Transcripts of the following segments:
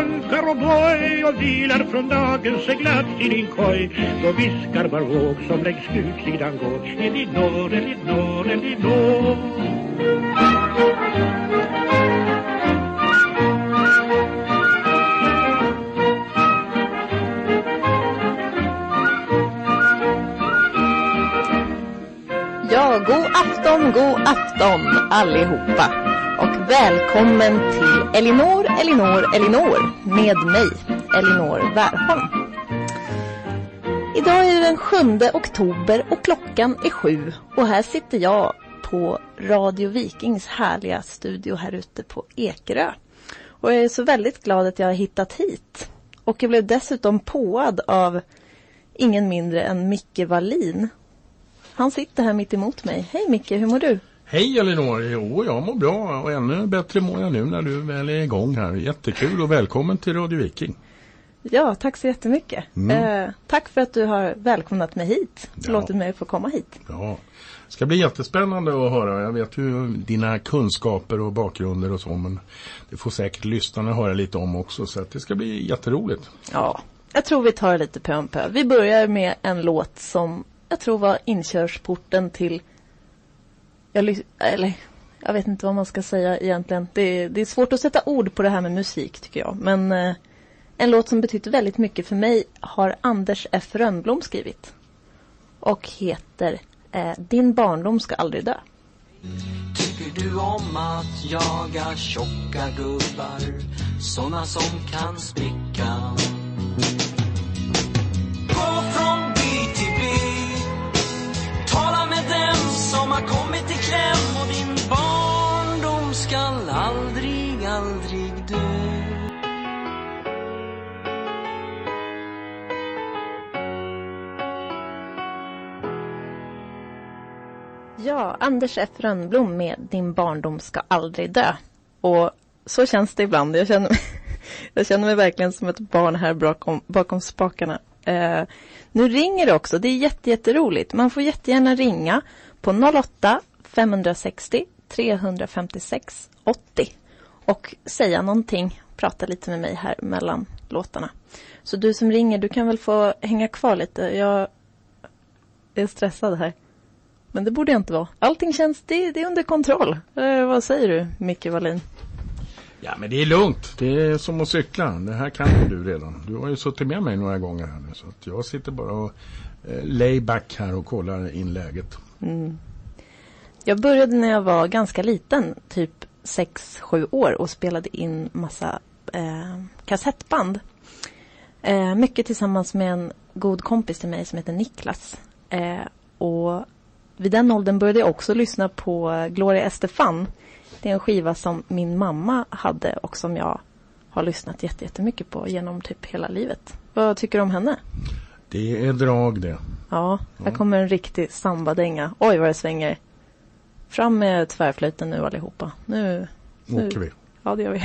ankar och boj och vilar från dagens seglat i din koj. Då viskar var våg som längs skutsidan går. Elinor, Elinor, Elinor. Ja, god afton, god afton allihopa. Och välkommen till Elinor, Elinor, Elinor med mig, Elinor Wärholm. Idag är det den 7 oktober och klockan är sju och här sitter jag på Radio Vikings härliga studio här ute på Ekerö. Och jag är så väldigt glad att jag har hittat hit. Och jag blev dessutom påad av ingen mindre än Micke Wallin. Han sitter här mitt emot mig. Hej Micke, hur mår du? Hej Elinor! Jo, jag mår bra och ännu bättre mår jag nu när du väl är igång här. Jättekul och välkommen till Radio Viking. Ja, tack så jättemycket. Mm. Eh, tack för att du har välkomnat mig hit. Ja. Låtit mig få komma hit. Ja, det ska bli jättespännande att höra. Jag vet ju dina kunskaper och bakgrunder och så, men det får säkert lyssnarna höra lite om också, så att det ska bli jätteroligt. Ja, jag tror vi tar det lite pö om pö. Vi börjar med en låt som jag tror var inkörsporten till... Jag, eller, jag vet inte vad man ska säga egentligen. Det, det är svårt att sätta ord på det här med musik tycker jag. Men eh, en låt som betytt väldigt mycket för mig har Anders F Rönnblom skrivit. Och heter eh, Din barndom ska aldrig dö. Tycker du om att jaga tjocka gubbar? Såna som kan spricka. Gå från by till by. Tala med som har kommit i kläm. Och din barndom skall aldrig, aldrig dö. Ja, Anders F Rönnblom med Din barndom ska aldrig dö. Och så känns det ibland. Jag känner, mig- jag känner mig verkligen som ett barn här bakom, bakom spakarna. Eh, nu ringer det också. Det är jätteroligt. Man får jättegärna ringa på 08 560 356 80 och säga någonting. Prata lite med mig här mellan låtarna. Så du som ringer, du kan väl få hänga kvar lite. Jag är stressad här. Men det borde jag inte vara. Allting känns, det, det är under kontroll. Eh, vad säger du, Micke Wallin? Ja, men det är lugnt. Det är som att cykla. Det här kan ju du redan. Du har ju suttit med mig några gånger här nu, så att jag sitter bara och eh, lay back här och kollar in läget. Mm. Jag började när jag var ganska liten, typ 6-7 år och spelade in massa eh, kassettband. Eh, mycket tillsammans med en god kompis till mig som heter Niklas. Eh, och vid den åldern började jag också lyssna på Gloria Estefan. Det är en skiva som min mamma hade och som jag har lyssnat jättemycket på genom typ hela livet. Vad tycker du om henne? Det är drag det. Ja, här kommer en riktig sambadänga. Oj vad det svänger. Fram med tvärflöjten nu allihopa. Nu, nu Åker vi. Ja, det gör vi.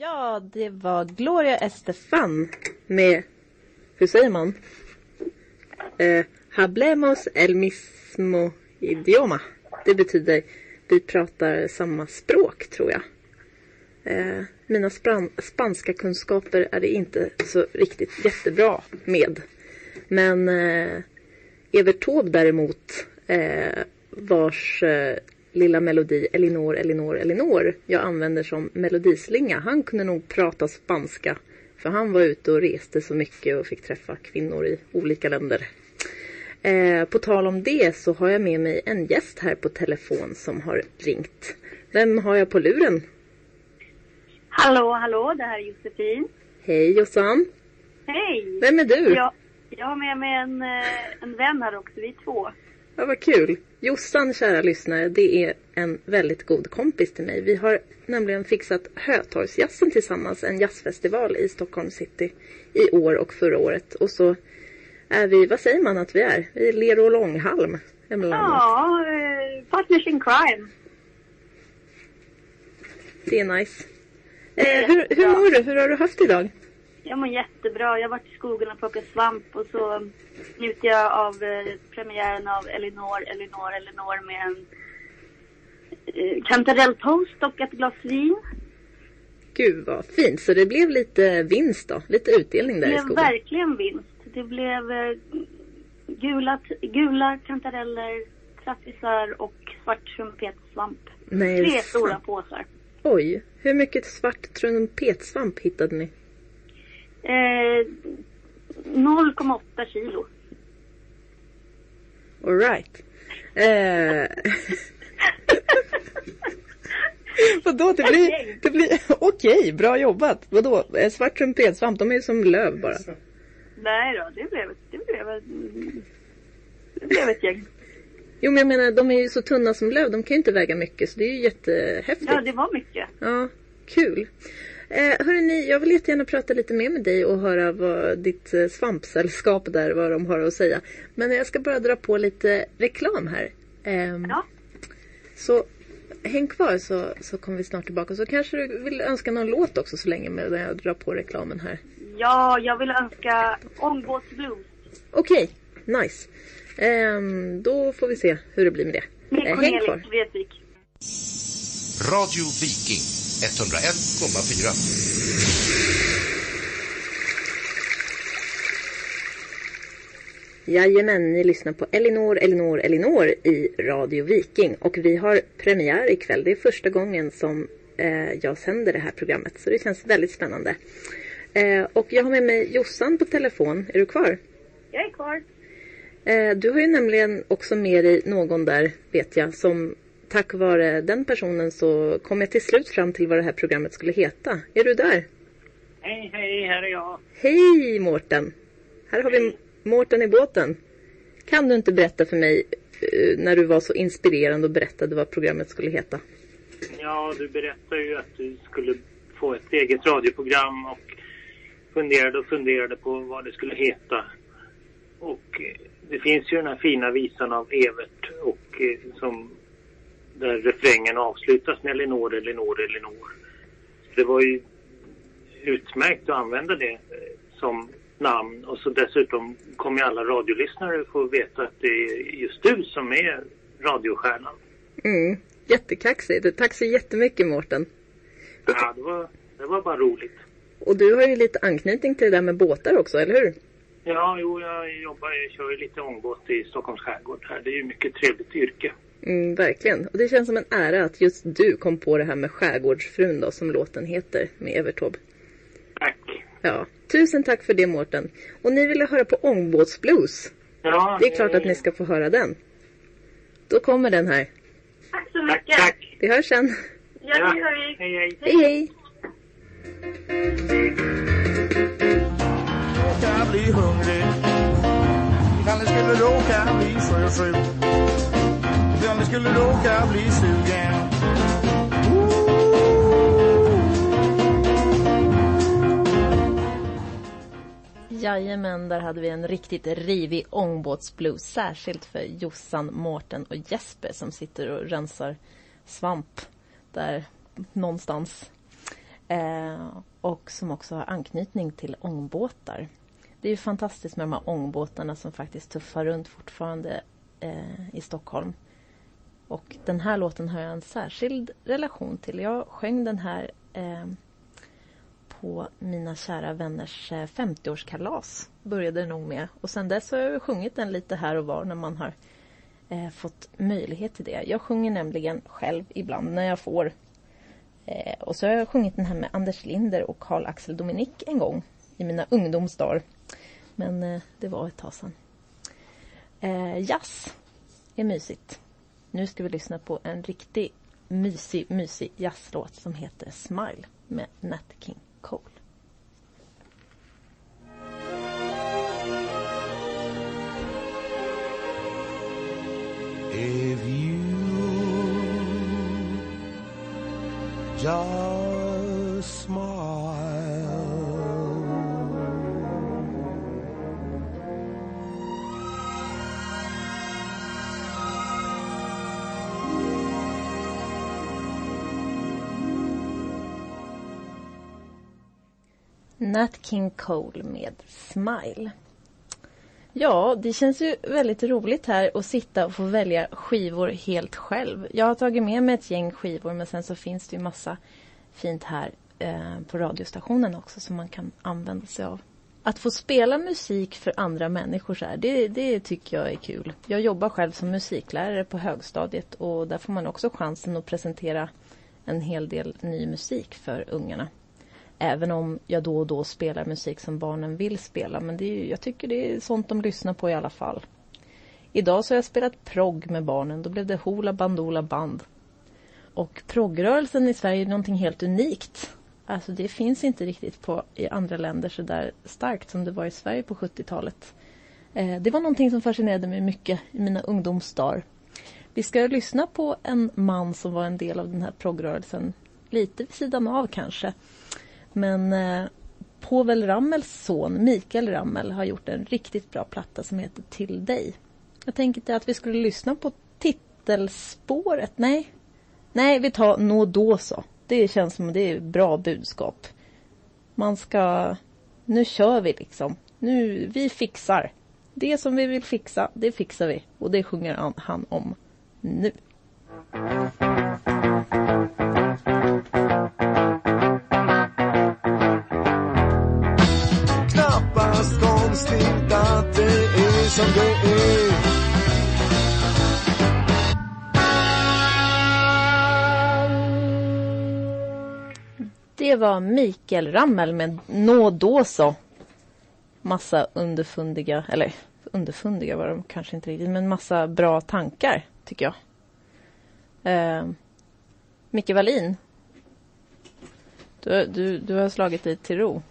Ja, det var Gloria Estefan med, hur säger man? Eh, hablemos el mismo idioma. Det betyder vi pratar samma språk tror jag. Eh, mina span spanska kunskaper är det inte så riktigt jättebra med. Men eh, Evert Taube däremot, eh, vars eh, lilla melodi Elinor, Elinor, Elinor jag använder som melodislinga. Han kunde nog prata spanska. För han var ute och reste så mycket och fick träffa kvinnor i olika länder. Eh, på tal om det så har jag med mig en gäst här på telefon som har ringt. Vem har jag på luren? Hallå, hallå, det här är Josefin. Hej Jossan! Hej! Vem är du? Jag, jag har med mig en, eh, en vän här också, vi är två. Ja, vad kul. Jossan, kära lyssnare, det är en väldigt god kompis till mig. Vi har nämligen fixat Hötorgsjazzen tillsammans, en jazzfestival i Stockholm city i år och förra året. Och så är vi, vad säger man att vi är? Vi är Lero och Långhalm. Ja, eh, partners in crime. Det är nice. Eh, hur, hur mår du? Hur har du haft idag? Jag mår jättebra. Jag har varit i skogen och plockat svamp och så njuter jag av eh, premiären av Elinor, Elinor, Elinor med en eh, kantarelltoast och ett glas vin. Gud vad fint. Så det blev lite vinst då? Lite utdelning Det där i blev skogen? verkligen vinst. Det blev eh, gula, gula kantareller, traffisar och svart trumpetsvamp. Nej, Tre stora påsar. Oj, hur mycket svart trumpetsvamp hittade ni? Eh, 0,8 kilo. Alright. Eh... Vadå, det blir... Det blir... Okej, bra jobbat. Vadå, svart trumpetsvamp, de är som löv bara. Nej då, det blev, det blev, det blev ett gäng. Jo, men jag menar, de är ju så tunna som löv, de kan ju inte väga mycket, så det är ju jättehäftigt. Ja, det var mycket. Ja, kul. Eh, hörrni, jag vill jättegärna prata lite mer med dig och höra vad ditt eh, svampsällskap där, vad de har att säga. Men jag ska bara dra på lite reklam här. Ehm, Ja. Så häng kvar så, så kommer vi snart tillbaka. Så kanske du vill önska någon låt också så länge medan jag drar på reklamen här. Ja, jag vill önska Ångbåtsblues Okej, nice. Ehm, då får vi se hur det blir med det. med Eh, häng kvar. Radio Viking 101,4. Jajamän, ni lyssnar på Elinor, Elinor, Elinor i Radio Viking. Och vi har premiär ikväll. Det är första gången som eh, jag sänder det här programmet. Så det känns väldigt spännande. Eh, och jag har med mig Jossan på telefon. Är du kvar? Jag är kvar. Eh, du har ju nämligen också med dig någon där, vet jag, som tack vare den personen så kom jag till slut fram till vad det här programmet skulle heta. Är du där? Hej, hej, här är jag. Hej Mårten! Här har vi Mårten i båten. Kan du inte berätta för mig eh, när du var så inspirerande och berättade vad programmet skulle heta? Ja, du berättade ju att du skulle få ett eget radioprogram och funderade och funderade på vad det skulle heta. Och eh, det finns ju den här fina visan av Evert och eh, som där refrängen avslutas med Elinor, Elinor, Elinor. Det var ju utmärkt att använda det eh, som namn och så dessutom kommer alla radiolyssnare få veta att det är just du som är radiostjärnan. Mm, jättekaxigt. Tack så jättemycket Mårten. Ja, det var, det var bara roligt. Och du har ju lite anknytning till det där med båtar också, eller hur? Ja, jo, jag jobbar, jag kör ju lite ångbåt i Stockholms skärgård här. Det är ju mycket trevligt yrke. Mm, verkligen. Och det känns som en ära att just du kom på det här med Skärgårdsfrun då, som låten heter, med Evert Taube. Tack. Ja, tusen tack för det Mårten. Och ni ville höra på ångbåtsblues. Ja, Det är klart att ni ska få höra den. Då kommer den här. Tack så Tack, mycket. tack. Vi hörs sen. Ja, det gör vi. Hej, hej. Hej hej! råka bli hungrig Ifall ni skulle råka bli sjösjuk om du skulle råka bli sugen Jajamän, där hade vi en riktigt rivig ångbåtsblues. Särskilt för Jossan, Mårten och Jesper som sitter och rensar svamp där någonstans. Eh, och som också har anknytning till ångbåtar. Det är ju fantastiskt med de här ångbåtarna som faktiskt tuffar runt fortfarande eh, i Stockholm. Och den här låten har jag en särskild relation till. Jag sjöng den här eh, på mina kära vänners eh, 50-årskalas. Började det nog med. Och sen dess har jag sjungit den lite här och var när man har eh, fått möjlighet till det. Jag sjunger nämligen själv ibland när jag får. Eh, och så har jag sjungit den här med Anders Linder och Carl-Axel Dominik en gång i mina ungdomsdagar. Men eh, det var ett tag sedan. Eh, jazz är mysigt. Nu ska vi lyssna på en riktig mysig, mysig jazzlåt som heter Smile med Nat King Cole. If you just smile Nat King Cole med Smile. Ja, det känns ju väldigt roligt här att sitta och få välja skivor helt själv. Jag har tagit med mig ett gäng skivor men sen så finns det ju massa fint här eh, på radiostationen också som man kan använda sig av. Att få spela musik för andra människor så här, det, det tycker jag är kul. Jag jobbar själv som musiklärare på högstadiet och där får man också chansen att presentera en hel del ny musik för ungarna. Även om jag då och då spelar musik som barnen vill spela. Men det är, jag tycker det är sånt de lyssnar på i alla fall. Idag så har jag spelat progg med barnen. Då blev det Hoola Bandoola Band. Och proggrörelsen i Sverige är någonting helt unikt. Alltså det finns inte riktigt på, i andra länder så där starkt som det var i Sverige på 70-talet. Eh, det var någonting som fascinerade mig mycket i mina ungdomsdagar. Vi ska lyssna på en man som var en del av den här proggrörelsen. Lite vid sidan av kanske. Men eh, Povel Ramels son Mikael Rammel har gjort en riktigt bra platta som heter Till dig. Jag tänkte att vi skulle lyssna på titelspåret. Nej, nej vi tar Nå då så. Det känns som det är bra budskap. Man ska... Nu kör vi liksom. Nu, vi fixar. Det som vi vill fixa, det fixar vi. Och det sjunger han om nu. Det var Mikael Rammel med Nå då så. Massa underfundiga, eller underfundiga var de kanske inte riktigt, men massa bra tankar tycker jag. Eh, Micke Wallin. Du, du, du har slagit dig till ro.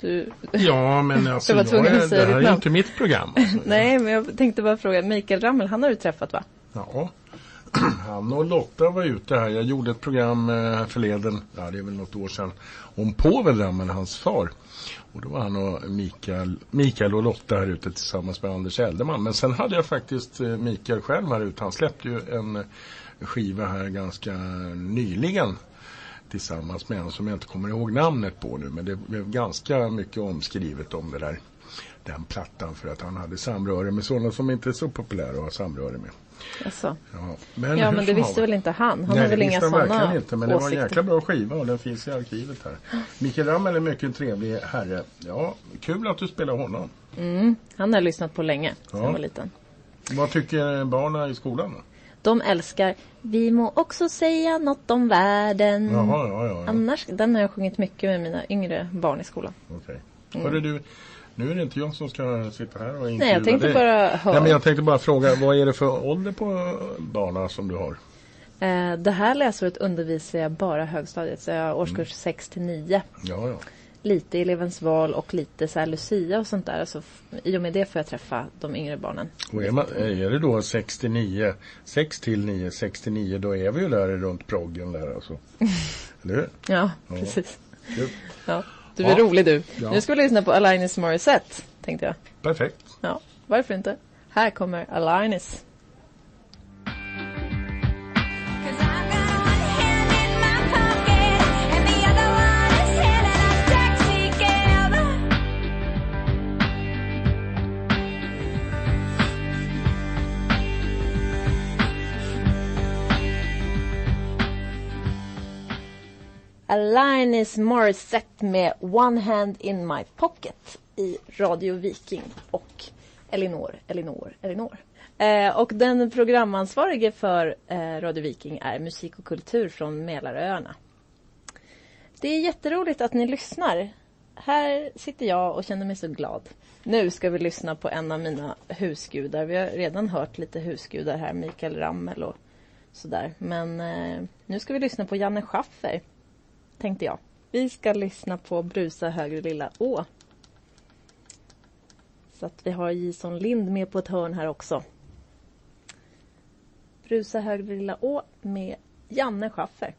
Du, Ja, men alltså, Jag jag är, det här är ju inte mitt program. Alltså. Nej, men jag tänkte bara fråga. Mikael Rammel, han har du träffat va? Ja. Han och Lotta var ute här. Jag gjorde ett program eh, förleden, ja, det är väl något år sedan, om Povel Ramel, hans far. Och då var han och Mikael, Mikael och Lotta här ute tillsammans med Anders Eldeman. Men sen hade jag faktiskt eh, Mikael själv här ute. Han släppte ju en eh, skiva här ganska nyligen tillsammans med en som jag inte kommer ihåg namnet på nu. Men det blev ganska mycket omskrivet om det där. Den plattan för att han hade samröre med sådana som inte är så populära att ha samröre med. Alltså. Ja, men, Ja, men det visste väl inte han? Han Nej, har väl inga sådana verkligen inte. Men det var en åsikter. jäkla bra skiva och den finns i arkivet här. Mikael Ramel är mycket trevlig herre. Ja, kul att du spelar honom. Mm, han har jag lyssnat på länge, Ja. jag var liten. Vad tycker barnen i skolan då? De älskar Vi må också säga något om världen. Jaha, ja, ja. ja. Annars, den har jag sjungit mycket med mina yngre barn i skolan. Okej. Mm. Hörru du, nu är det inte jag som ska sitta här och intervjua Nej, jag tänkte dig. bara höra. Nej, men jag tänkte bara fråga, vad är det för ålder på barnen som du har? Eh, det här läsåret undervisar jag bara högstadiet, så jag har årskurs 6 till 9. Ja, ja. Lite elevens val och lite så här Lucia och sånt där. Alltså, I och med det får jag träffa de yngre barnen. Och är, man, är det då 69, 6 till 9, 69, då är vi ju där runt proggen där alltså. Eller hur? Ja, Ja. precis. Kul. Ja. Du är Ja. rolig du. Ja. Nu ska vi lyssna på Alanis Morissette, tänkte jag. Perfekt. Ja, varför inte? Här kommer Alanis. Alanis Morissette med One Hand In My Pocket i Radio Viking och Elinor, Elinor, Elinor. Eh, och den programansvarige för eh, Radio Viking är musik och kultur från Mälaröarna. Det är jätteroligt att ni lyssnar. Här sitter jag och känner mig så glad. Nu ska vi lyssna på en av mina husgudar. Vi har redan hört lite husgudar här, Mikael Rammel och sådär. Men eh, nu ska vi lyssna på Janne Schaffer tänkte jag. Vi ska lyssna på Brusa högre lilla å. Så att vi har Jason Lind med på ett hörn här också. Brusa högre lilla å med Janne Schaffer.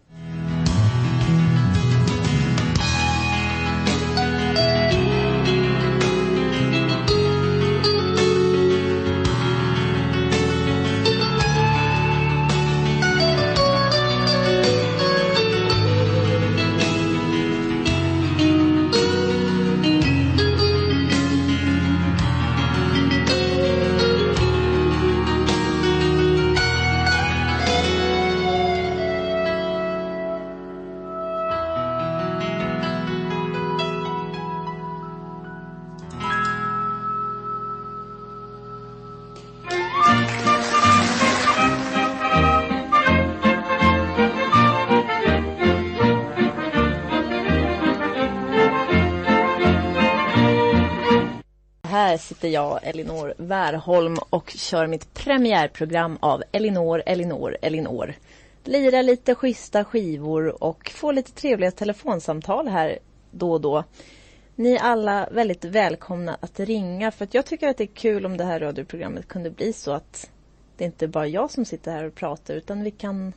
Heter jag, Elinor Wärholm och kör mitt premiärprogram av Elinor, Elinor, Elinor. Lirar lite schyssta skivor och får lite trevliga telefonsamtal här då och då. Ni är alla väldigt välkomna att ringa för att jag tycker att det är kul om det här radioprogrammet kunde bli så att det inte bara jag som sitter här och pratar utan vi kan,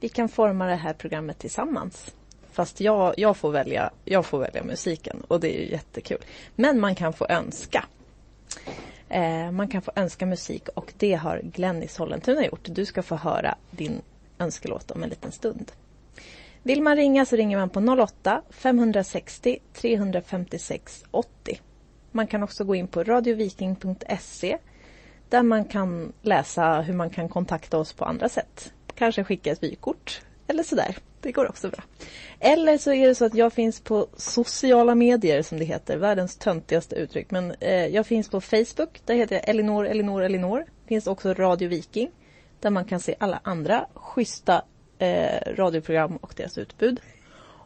vi kan forma det här programmet tillsammans. Fast jag, jag, får välja, jag får välja musiken och det är ju jättekul. Men man kan få önska. Eh, man kan få önska musik och det har Glenn i Sollentuna gjort. Du ska få höra din önskelåt om en liten stund. Vill man ringa så ringer man på 08-560 356 80. Man kan också gå in på radioviking.se där man kan läsa hur man kan kontakta oss på andra sätt. Kanske skicka ett vykort eller sådär. Det går också bra. Eller så är det så att jag finns på sociala medier som det heter. Världens töntigaste uttryck. Men eh, jag finns på Facebook. Där heter jag Elinor, Elinor, Elinor. Finns också Radio Viking. Där man kan se alla andra schyssta eh, radioprogram och deras utbud.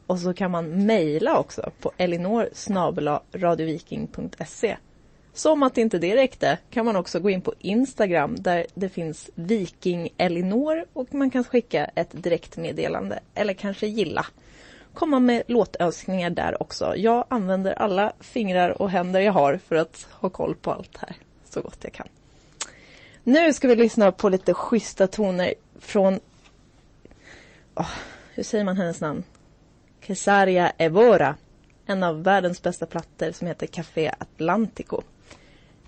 Och så kan man mejla också på elinor radioviking.se. Som att inte det räckte kan man också gå in på Instagram där det finns Viking Elinor och man kan skicka ett direktmeddelande eller kanske gilla. Komma med låtönskningar där också. Jag använder alla fingrar och händer jag har för att ha koll på allt här så gott jag kan. Nu ska vi lyssna på lite schyssta toner från... Oh, hur säger man hennes namn? Kesaria Evora. En av världens bästa plattor som heter Café Atlantico.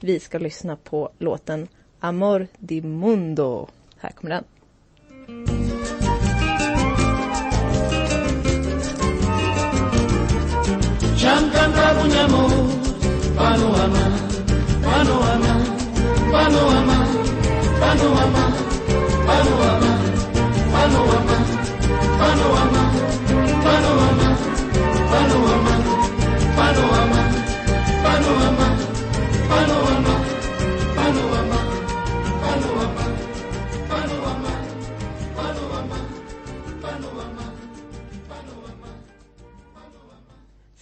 Vi ska lyssna på låten Amor di Mundo. Här kommer den. Ci han cantato un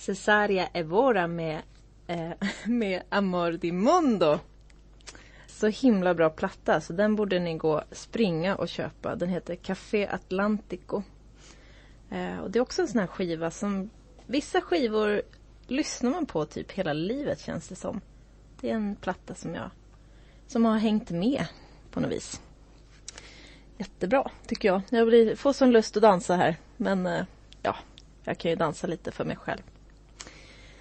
Cesaria Evora med, eh, med Amor di Mondo. Så himla bra platta, så den borde ni gå springa och köpa. Den heter Café Atlantico. Eh, och det är också en sån här skiva som vissa skivor lyssnar man på typ hela livet känns det som. Det är en platta som jag som har hängt med på något vis. Jättebra tycker jag. Jag blir, får sån lust att dansa här. Men eh, ja, jag kan ju dansa lite för mig själv.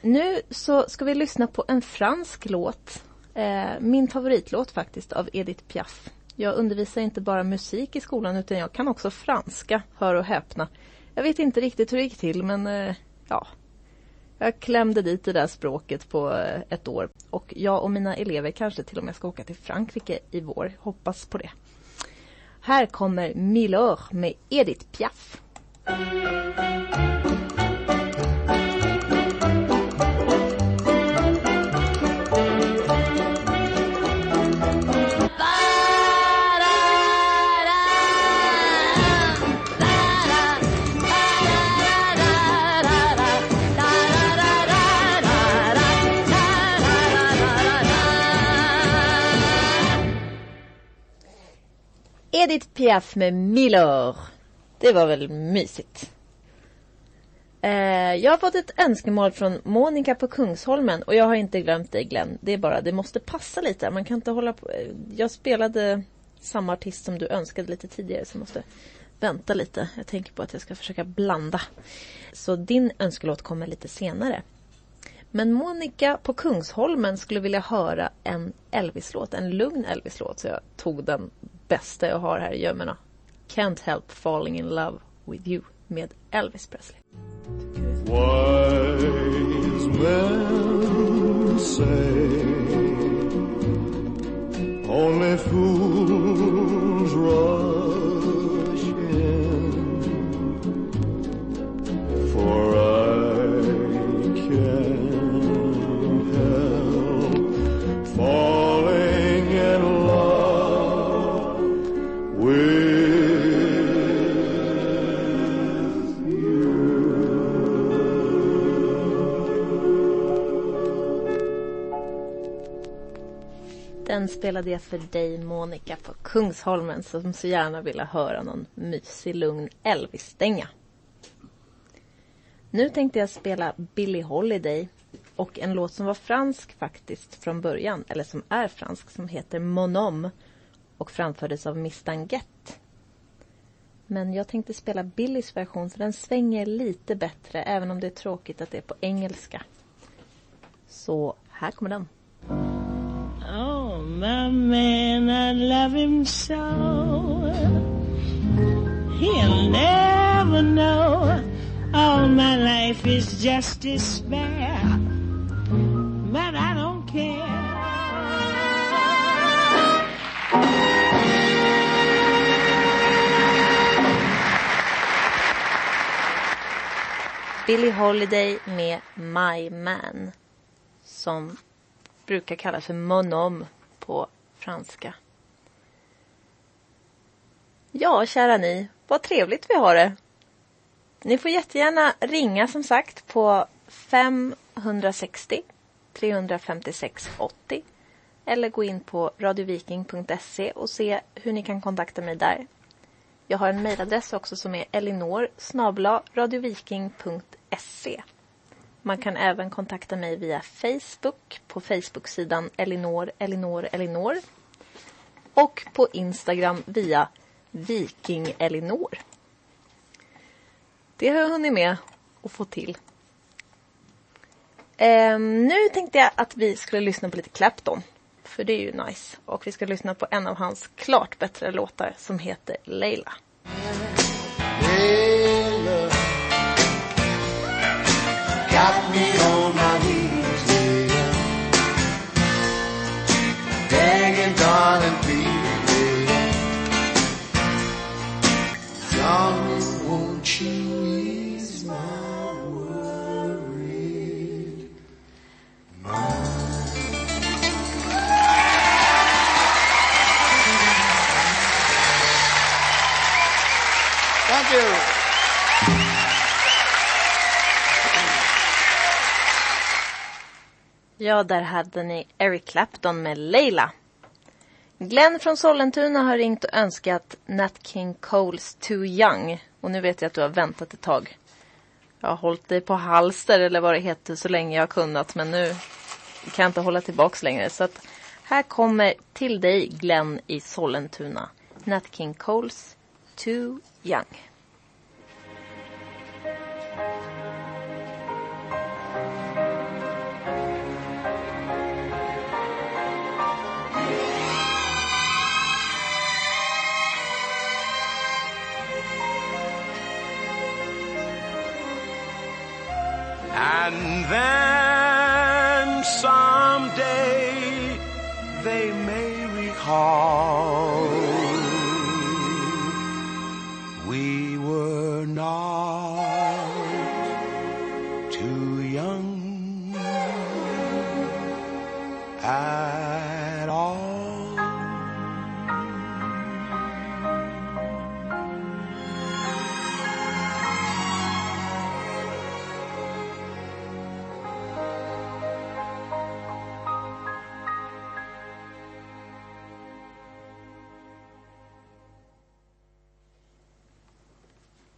Nu så ska vi lyssna på en fransk låt. Eh, min favoritlåt faktiskt av Edith Piaf. Jag undervisar inte bara musik i skolan utan jag kan också franska, hör och häpna. Jag vet inte riktigt hur det gick till men eh, ja, jag klämde dit det där språket på eh, ett år. Och jag och mina elever kanske till och med ska åka till Frankrike i vår. Hoppas på det. Här kommer Milor med Edith Piaf. Edith Piaf med Miller. Det var väl mysigt. Eh, jag har fått ett önskemål från Monica på Kungsholmen och jag har inte glömt dig Glenn. Det är bara, det måste passa lite. Man kan inte hålla på. Eh, jag spelade samma artist som du önskade lite tidigare så jag måste vänta lite. Jag tänker på att jag ska försöka blanda. Så din önskelåt kommer lite senare. Men Monica på Kungsholmen skulle vilja höra en Elvis-låt, en lugn Elvis-låt. Så jag tog den bästa jag har här i gömmorna. Can't help falling in love with you med Elvis Presley. Wise men say only fools rush in, for I Den spelade jag för dig Monica på Kungsholmen som så gärna ville höra någon mysig lugn Elvis-stänga. Nu tänkte jag spela Billie Holiday och en låt som var fransk faktiskt från början, eller som är fransk, som heter Monom och framfördes av Miss Men jag tänkte spela Billies version för den svänger lite bättre även om det är tråkigt att det är på engelska. Så här kommer den. My man, I love him so. He'll never know. All my life is just despair. But I don't care. Billie Holiday med My Man. Som brukar kallas för Mon Homme på franska. Ja, kära ni. Vad trevligt vi har det. Ni får jättegärna ringa som sagt på 560 356 80 eller gå in på radioviking.se och se hur ni kan kontakta mig där. Jag har en mejladress också som är elinor radioviking.se. Man kan även kontakta mig via Facebook på Facebook-sidan Elinor, Elinor, Elinor. Och på Instagram via Viking Elinor. Det har jag hunnit med att få till. Ehm, nu tänkte jag att vi skulle lyssna på lite Clapton. För det är ju nice. Och vi ska lyssna på en av hans klart bättre låtar som heter Leila. Got me on my knees, Ja, där hade ni Eric Clapton med Leila. Glenn från Sollentuna har ringt och önskat Nat King Coles Too Young. Och nu vet jag att du har väntat ett tag. Jag har hållit dig på halster eller vad det heter så länge jag har kunnat. Men nu kan jag inte hålla tillbaks längre. Så att här kommer till dig Glenn i Sollentuna. Nat King Coles Too Young.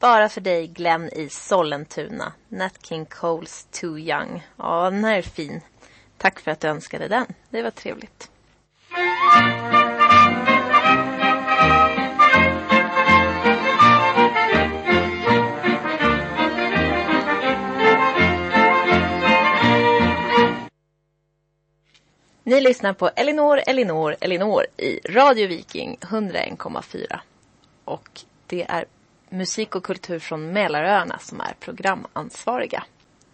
Bara för dig Glenn i Sollentuna. Nat King Coles Too Young. Ja, den här är fin. Tack för att du önskade den. Det var trevligt. Ni lyssnar på Elinor, Elinor, Elinor i Radio Viking 101,4. Och det är musik och kultur från Mälaröarna som är programansvariga.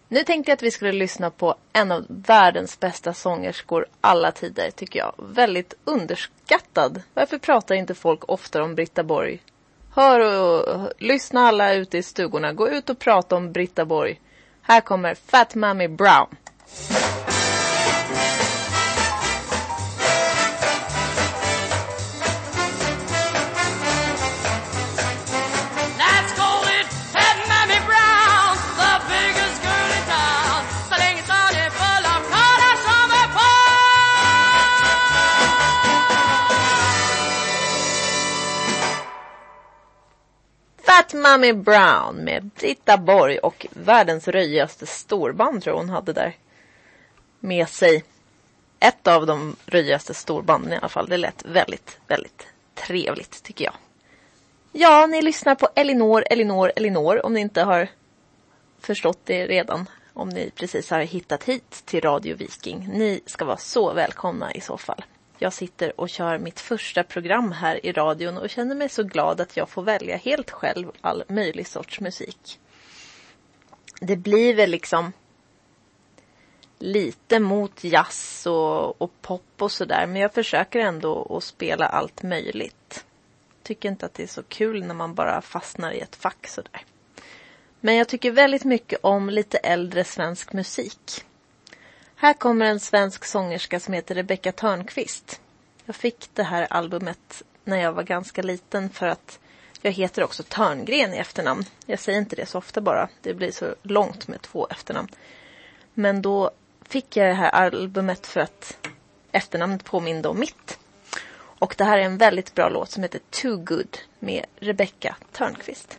Nu tänkte jag att vi skulle lyssna på en av världens bästa sångerskor alla tider, tycker jag. Väldigt underskattad. Varför pratar inte folk oftare om Britta Borg? Hör och lyssna alla ute i stugorna. Gå ut och prata om Britta Borg. Här kommer Fat Mammy Brown. Fat Mommy Brown med Britta Borg och världens röjigaste storband tror jag hon hade där med sig. Ett av de röjigaste storbanden i alla fall. Det lät väldigt, väldigt trevligt tycker jag. Ja, ni lyssnar på Elinor, Elinor, Elinor om ni inte har förstått det redan. Om ni precis har hittat hit till Radio Viking. Ni ska vara så välkomna i så fall. Jag sitter och kör mitt första program här i radion och känner mig så glad att jag får välja helt själv all möjlig sorts musik. Det blir väl liksom lite mot jazz och, och pop och sådär men jag försöker ändå att spela allt möjligt. Tycker inte att det är så kul när man bara fastnar i ett fack sådär. Men jag tycker väldigt mycket om lite äldre svensk musik. Här kommer en svensk sångerska som heter Rebecca Törnqvist. Jag fick det här albumet när jag var ganska liten för att jag heter också Törngren i efternamn. Jag säger inte det så ofta bara. Det blir så långt med två efternamn. Men då fick jag det här albumet för att efternamnet påminde om mitt. Och det här är en väldigt bra låt som heter Too Good med Rebecca Törnqvist.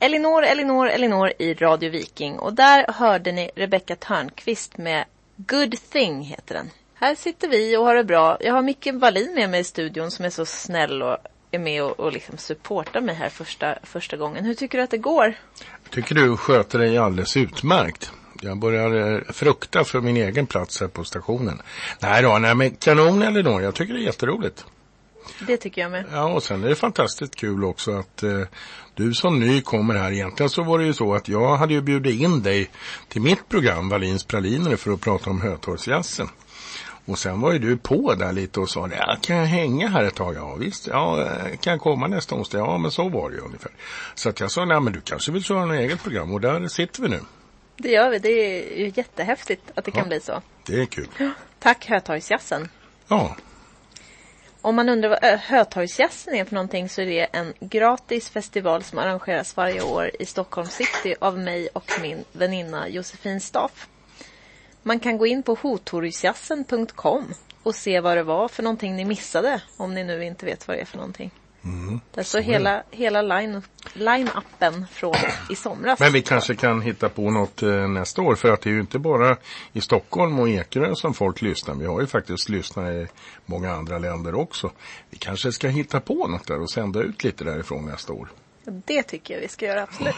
Elinor, Elinor, Elinor i Radio Viking. Och där hörde ni Rebecca Törnqvist med Good Thing heter den. Här sitter vi och har det bra. Jag har Micke Wallin med mig i studion som är så snäll och är med och, och liksom supportar mig här första, första gången. Hur tycker du att det går? Jag tycker du sköter dig alldeles utmärkt. Jag börjar eh, frukta för min egen plats här på stationen. Nej då, nej men kanon Elinor. Jag tycker det är jätteroligt. Det tycker jag med. Ja, och sen är det fantastiskt kul också att eh, du som ny kommer här. Egentligen så var det ju så att jag hade ju bjudit in dig till mitt program Wallins praliner för att prata om Hötorgsjazzen. Och sen var ju du på där lite och sa, ja, kan jag hänga här ett tag? Ja visst, ja, eh, kan jag komma nästa onsdag? Ja men så var det ju ungefär. Så att jag sa, nej men du kanske vill köra något eget program och där sitter vi nu. Det gör vi. Det är ju jättehäftigt att det kan bli så. Det är kul. Tack Hötorgsjazzen. Ja, om man undrar vad eh, Hötorgsjazzen är för någonting så är det en gratis festival som arrangeras varje år i Stockholm city av mig och min väninna Josefin Staff. Man kan gå in på hotorgsjazzen.com och se vad det var för någonting ni missade om ni nu inte vet vad det är för någonting. Mm, Där så står är det. hela, hela line, line-uppen från i somras. Men vi kanske kan hitta på något eh, nästa år för att det är ju inte bara i Stockholm och Ekerö som folk lyssnar. Vi har ju faktiskt lyssnare i många andra länder också. Vi kanske ska hitta på något där och sända ut lite därifrån nästa år. Det tycker jag vi ska göra, absolut.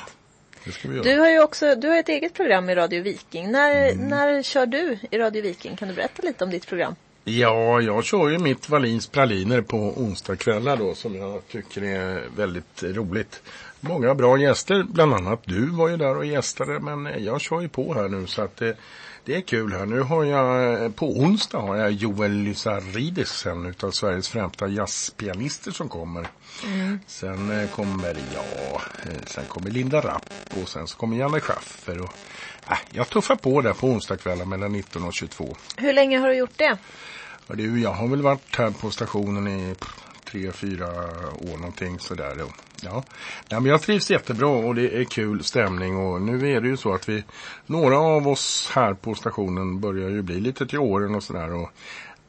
Göra. Du har ju också du har ett eget program i Radio Viking. När, när kör du i Radio Viking? Kan du berätta lite om ditt program? Ja, jag kör ju mitt Wallins praliner på onsdagskvällar då som jag tycker är väldigt roligt. Många bra gäster, bland annat du var ju där och gästade men jag kör ju på här nu så att det, det är kul här. Nu har jag, på onsdag har jag Joel Lysaridis, en utav Sveriges främsta jazzpianister som kommer. Sen eh, kommer, ja, eh, sen kommer Linda Rapp och sen så kommer Janne Schaffer och äh, jag tuffar på där på onsdagskvällar mellan 19 och 22. Hur länge har du gjort det? Ja, du, jag har väl varit här på stationen i tre, fyra år någonting sådär. Ja. ja, men jag trivs jättebra och det är kul stämning och nu är det ju så att vi, några av oss här på stationen börjar ju bli lite till åren och sådär och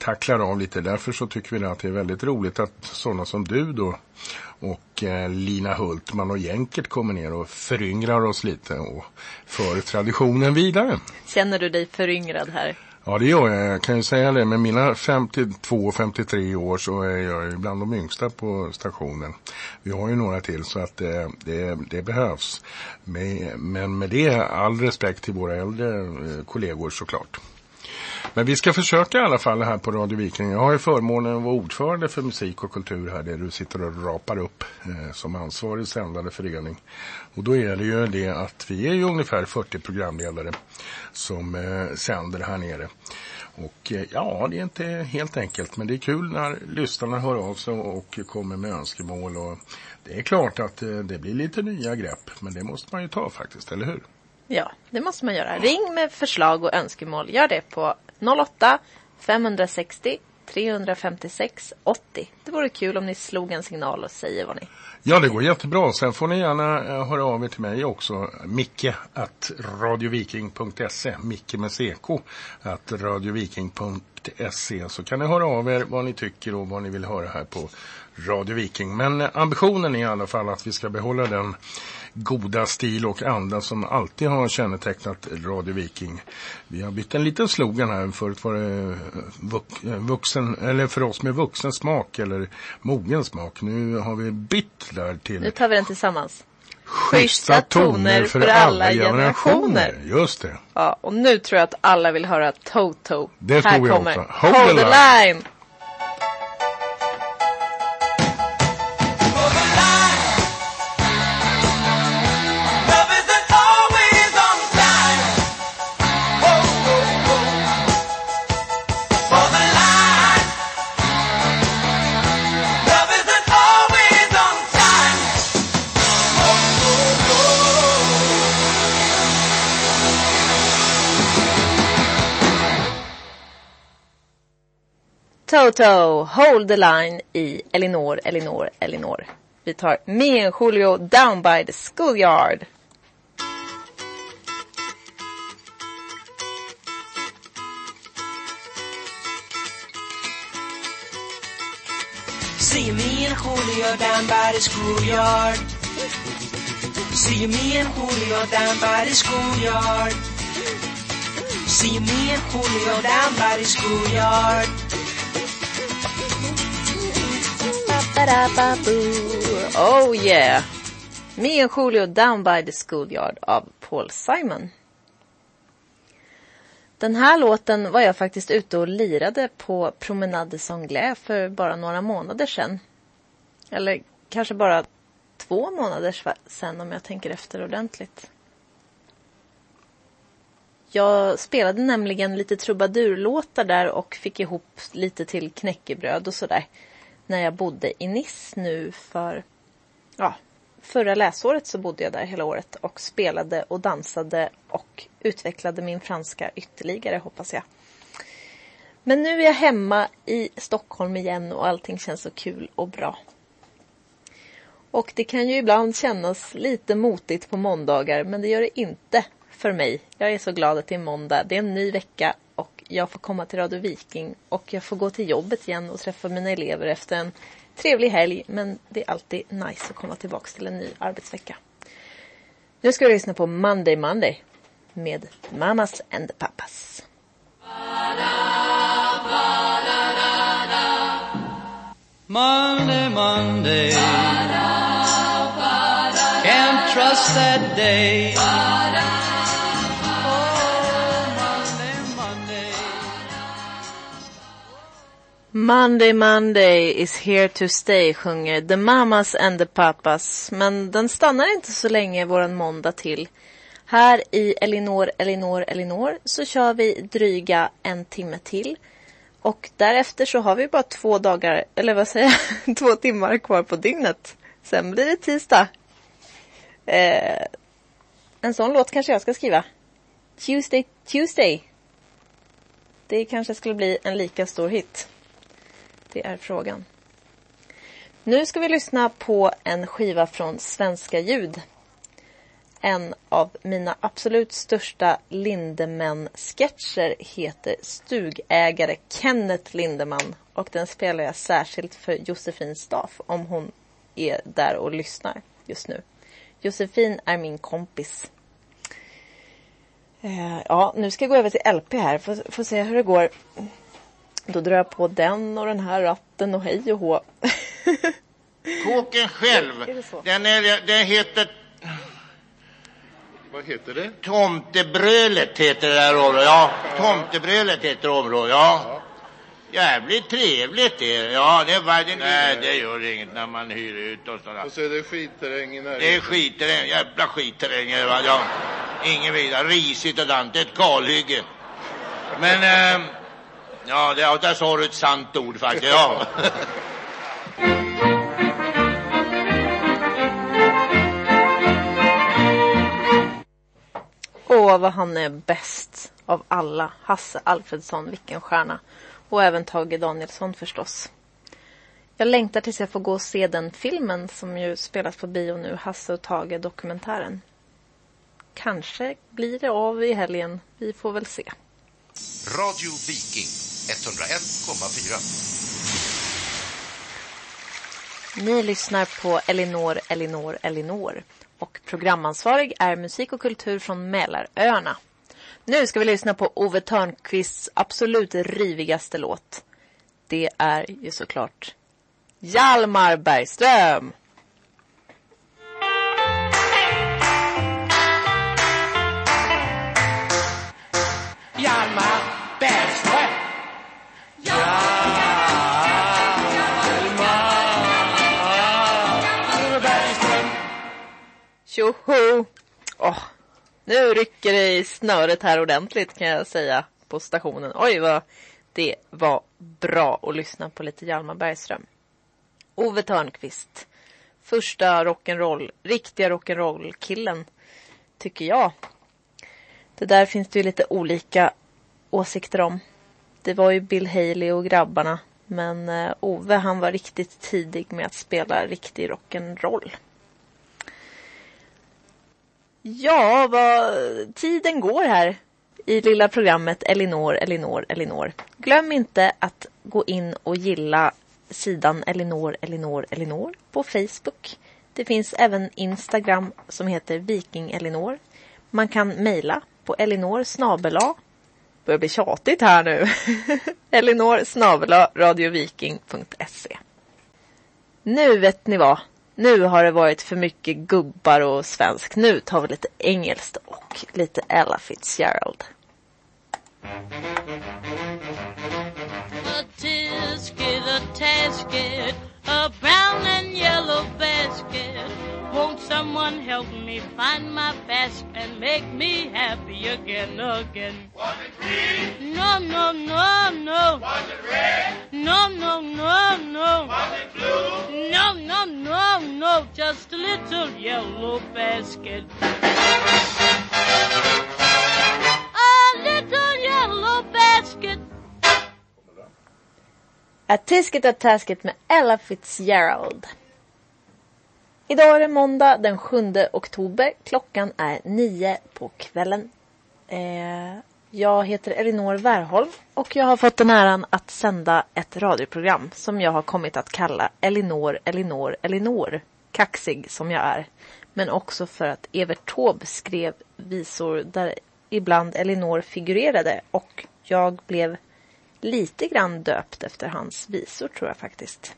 tacklar av lite. Därför så tycker vi att det är väldigt roligt att sådana som du då och eh, Lina Hultman och Jänkert kommer ner och föryngrar oss lite och för traditionen vidare. Känner du dig föryngrad här? Ja det gör jag. Jag kan ju säga det. Med mina 52-53 år så är jag ju bland de yngsta på stationen. Vi har ju några till så att det, det, det behövs. Men, men med det all respekt till våra äldre eh, kollegor såklart. Men vi ska försöka i alla fall här på Radio Viking. Jag har ju förmånen att vara ordförande för musik och kultur här där du sitter och rapar upp eh, som ansvarig sändande förening. Och då är det ju det att vi är ju ungefär 40 programledare som eh, sänder här nere. Och eh, ja, det är inte helt enkelt, men det är kul när lyssnarna hör av sig och kommer med önskemål. Och det är klart att eh, det blir lite nya grepp, men det måste man ju ta faktiskt, eller hur? Ja, det måste man göra. Ring med förslag och önskemål. Gör det på 08 560 356 80. Det vore kul om ni slog en signal och säger vad ni Ja, det går jättebra. Sen får ni gärna eh, höra av er till mig också. Micke att radioviking.se. Micke med CK att radioviking.se. Så kan ni höra av er vad ni tycker och vad ni vill höra här på Radio Viking. Men eh, ambitionen är i alla fall att vi ska behålla den goda stil och anda som alltid har kännetecknat Radio Viking. Vi har bytt en liten slogan här. Förut var det eh, eh, vuxen, eller för oss med vuxen smak eller mogen smak. Nu har vi bytt där till Nu tar vi den tillsammans. schyssta toner för alla generationer. Just det. Ja, och nu tror jag att alla vill höra Toto. Det Här tror jag kommer också. Hold, the line. Love Toto, Hold the line i Elinor, Elinor, Elinor. Vi tar Me and Julio Down by the Schoolyard. See me and Julio down by the schoolyard. See me and Julio down by the schoolyard. See me and Julio down by the schoolyard. Oh yeah! Me and Julio Down by the Schoolyard av Paul Simon. Den här låten var jag faktiskt ute och lirade på Promenade Sanglais för bara några månader sedan. Eller kanske bara två månader sedan om jag tänker efter ordentligt. Jag spelade nämligen lite trubadurlåtar där och fick ihop lite till knäckebröd och sådär. När jag bodde i Nice nu för, ja, förra läsåret så bodde jag där hela året och spelade och dansade och utvecklade min franska ytterligare hoppas jag. Men nu är jag hemma i Stockholm igen och allting känns så kul och bra. Och det kan ju ibland kännas lite motigt på måndagar men det gör det inte för mig. Jag är så glad att det är måndag. Det är en ny vecka jag får komma till Radio Viking och jag får gå till jobbet igen och träffa mina elever efter en trevlig helg. Men det är alltid nice att komma tillbaka till en ny arbetsvecka. Nu ska vi lyssna på Monday Monday med Mamas and the Papas. Monday, Monday. Can't trust that day. Monday Monday is here to stay sjunger The Mamas and the Papas. Men den stannar inte så länge våran måndag till. Här i Elinor, Elinor, Elinor så kör vi dryga en timme till. Och därefter så har vi bara två dagar, eller vad säger jag, två timmar kvar på dygnet. Sen blir det tisdag. Eh, en sån låt kanske jag ska skriva. Tuesday, Tuesday. Det kanske skulle bli en lika stor hit. Det är frågan. Nu ska vi lyssna på en skiva från Svenska ljud. En av mina absolut största Lindemann-sketcher heter Stugägare Kenneth Lindemann. Och den spelar jag särskilt för Josefin Staff om hon är där och lyssnar just nu. Josefin är min kompis. Eh, ja, nu ska jag gå över till LP här. Får, får se hur det går. Då drar jag på den och den här ratten och hej och hå. Kåken själv, Är det så? den, är, den heter Vad heter det? Tomtebrölet heter det där området. Ja, Tomtebrölet heter området. Ja. Jävligt trevligt det. Ja, det var det. Nej, det gör inget när man hyr ut och sådär. Och så är det skitterräng i närheten. Det är skitterräng, jävla skitterräng. är det? Ja, ingen vidare. Risigt och dant, ett kalhygge. Men eh, Ja, det, ja, där sa du ett sant ord faktiskt. Ja. Åh, vad han är bäst av alla. Hasse Alfredsson, vilken stjärna. Och även Tage Danielsson förstås. Jag längtar tills jag får gå och se den filmen som ju spelas på bio nu, Hasse och Tage dokumentären. Kanske blir det av i helgen. Vi får väl se. Radio Viking 101,4. Ni lyssnar på Elinor, Elinor, Elinor. Och programansvarig är musik och kultur från Mälaröarna. Nu ska vi lyssna på Ove Törnqvists absolut rivigaste låt. Det är ju såklart Hjalmar Bergström. Nu rycker det i snöret här ordentligt kan jag säga på stationen. Oj vad det var bra att lyssna på lite Hjalmar Bergström. Ove Törnqvist. Första rock'n'roll, riktiga rock'n'roll killen tycker jag. Det där finns det ju lite olika åsikter om. Det var ju Bill Haley och grabbarna. Men eh, Ove han var riktigt tidig med att spela riktig rock'n'roll. Ja, vad tiden går här i lilla programmet Elinor, Elinor, Elinor. Glöm inte att gå in och gilla sidan Elinor, Elinor, Elinor på Facebook. Det finns även Instagram som heter Viking Elinor. Man kan mejla på elinor snabela börjar bli tjatigt här nu. elinor snabela radioviking.se Nu vet ni vad. Nu har det varit för mycket gubbar och svensk. Nu tar vi lite engelskt och lite Ella Fitzgerald. A tisket, a tasket, a brown and yellow basket. Won't someone help me find my basket and make me happy again, again? Was it green? No, no, no, no. Was it red? No, no, no, no. Was it blue? No, no, no, no. Just a little yellow basket. A little yellow basket. A Tisket a Tasket med Ella Fitzgerald. Idag är det måndag den 7 oktober. Klockan är nio på kvällen. Eh, jag heter Elinor Wärholm och jag har fått den äran att sända ett radioprogram som jag har kommit att kalla Elinor, Elinor, Elinor. Kaxig som jag är. Men också för att Evert Taube skrev visor där ibland Elinor figurerade och jag blev lite grann döpt efter hans visor tror jag faktiskt.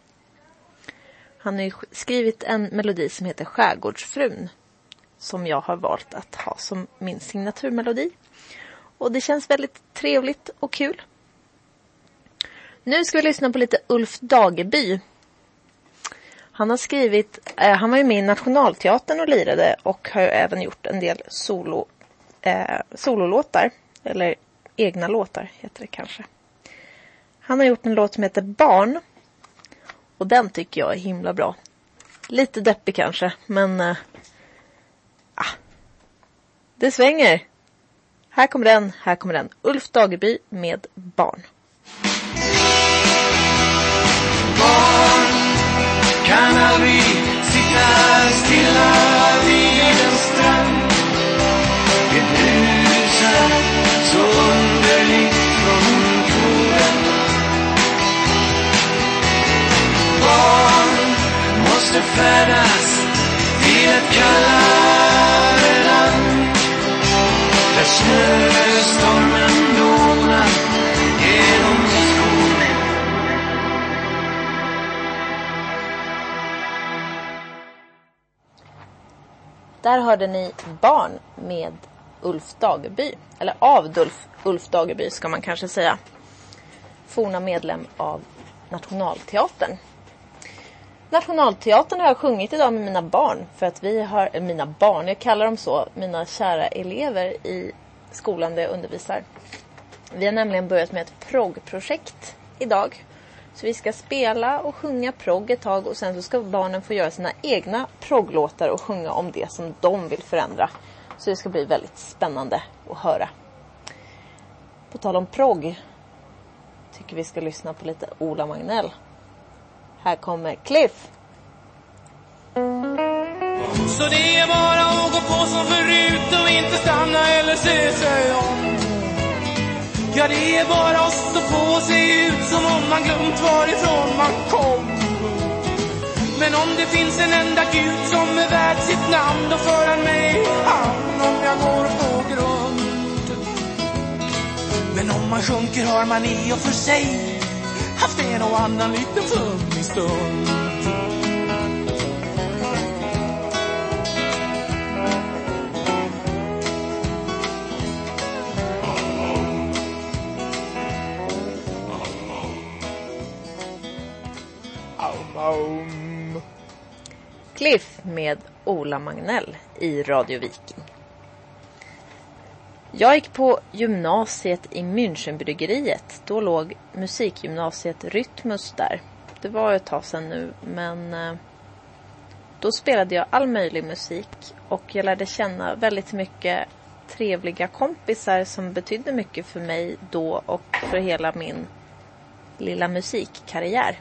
Han har ju skrivit en melodi som heter Skärgårdsfrun. Som jag har valt att ha som min signaturmelodi. Och det känns väldigt trevligt och kul. Nu ska vi lyssna på lite Ulf Dageby. Han har skrivit, eh, han var ju med i Nationalteatern och lirade och har ju även gjort en del solo, eh, sololåtar. Eller egna låtar heter det kanske. Han har gjort en låt som heter Barn. Och den tycker jag är himla bra. Lite deppig kanske, men... Äh, det svänger. Här kommer den, här kommer den. Ulf Dageby med Barn. Barn. kan aldrig sitta stilla Barn måste färdas till ett kallare land. Där snöstormen dånar genom skogen. Där hörde ni Barn med Ulf Dageby. Eller av Dulf, Ulf Dageby ska man kanske säga. Forna medlem av Nationalteatern. Nationalteatern har jag sjungit idag med mina barn. För att vi har, eh, mina barn, jag kallar dem så, mina kära elever i skolan där jag undervisar. Vi har nämligen börjat med ett proggprojekt idag. Så vi ska spela och sjunga progg ett tag och sen så ska barnen få göra sina egna progglåtar och sjunga om det som de vill förändra. Så det ska bli väldigt spännande att höra. På tal om progg tycker vi ska lyssna på lite Ola Magnell. Här kommer Cliff. Så det är bara att gå på som förut och inte stanna eller se sig om. Ja, det är bara att stå på och se ut som om man glömt varifrån man kom. Men om det finns en enda gud som är värd sitt namn, då för han mig i hamn om jag går på grund. Men om man sjunker har man i och för sig haft en och annan liten flummig stund. Cliff med Ola Magnell i Radio Viking. Jag gick på gymnasiet i Münchenbryggeriet. Då låg musikgymnasiet Rytmus där. Det var ett tag sedan nu, men eh, då spelade jag all möjlig musik och jag lärde känna väldigt mycket trevliga kompisar som betydde mycket för mig då och för hela min lilla musikkarriär.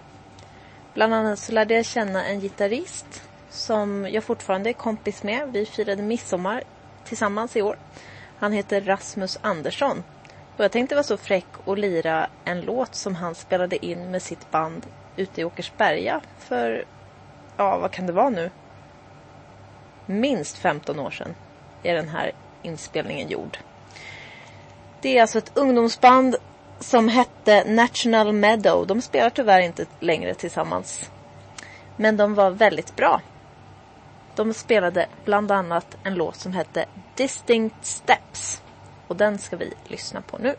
Bland annat så lärde jag känna en gitarrist som jag fortfarande är kompis med. Vi firade midsommar tillsammans i år. Han heter Rasmus Andersson. Och jag tänkte vara så fräck och lira en låt som han spelade in med sitt band ute i Åkersberga för, ja vad kan det vara nu? Minst 15 år sedan är den här inspelningen gjord. Det är alltså ett ungdomsband som hette National Meadow. De spelar tyvärr inte längre tillsammans. Men de var väldigt bra. De spelade bland annat en låt som hette Distinct Steps. Och den ska vi lyssna på nu.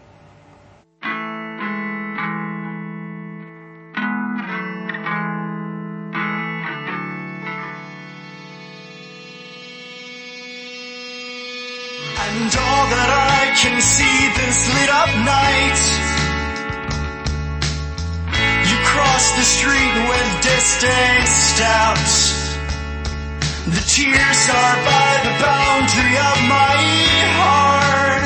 And all that I can see this lit up night You cross the street with distant steps The tears are by the boundary of my heart.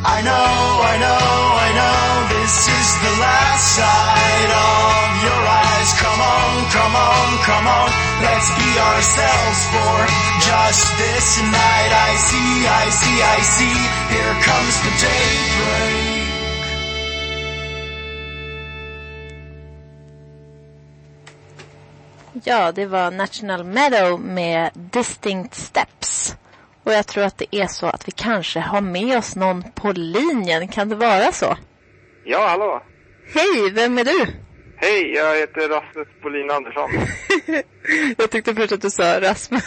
I know, I know, I know This is the last sight of your eyes. Come on, come on, come on. Let's be ourselves for just this night. I see, I see, I see. Here comes the daybreak Ja, det var National Meadow med Distinct Steps. Och jag tror att det är så att vi kanske har med oss någon på linjen. Kan det vara så? Ja, hallå. Hej, vem är du? Hej, jag heter Rasmus Bolin Andersson. Jag tyckte först att du sa Rasmus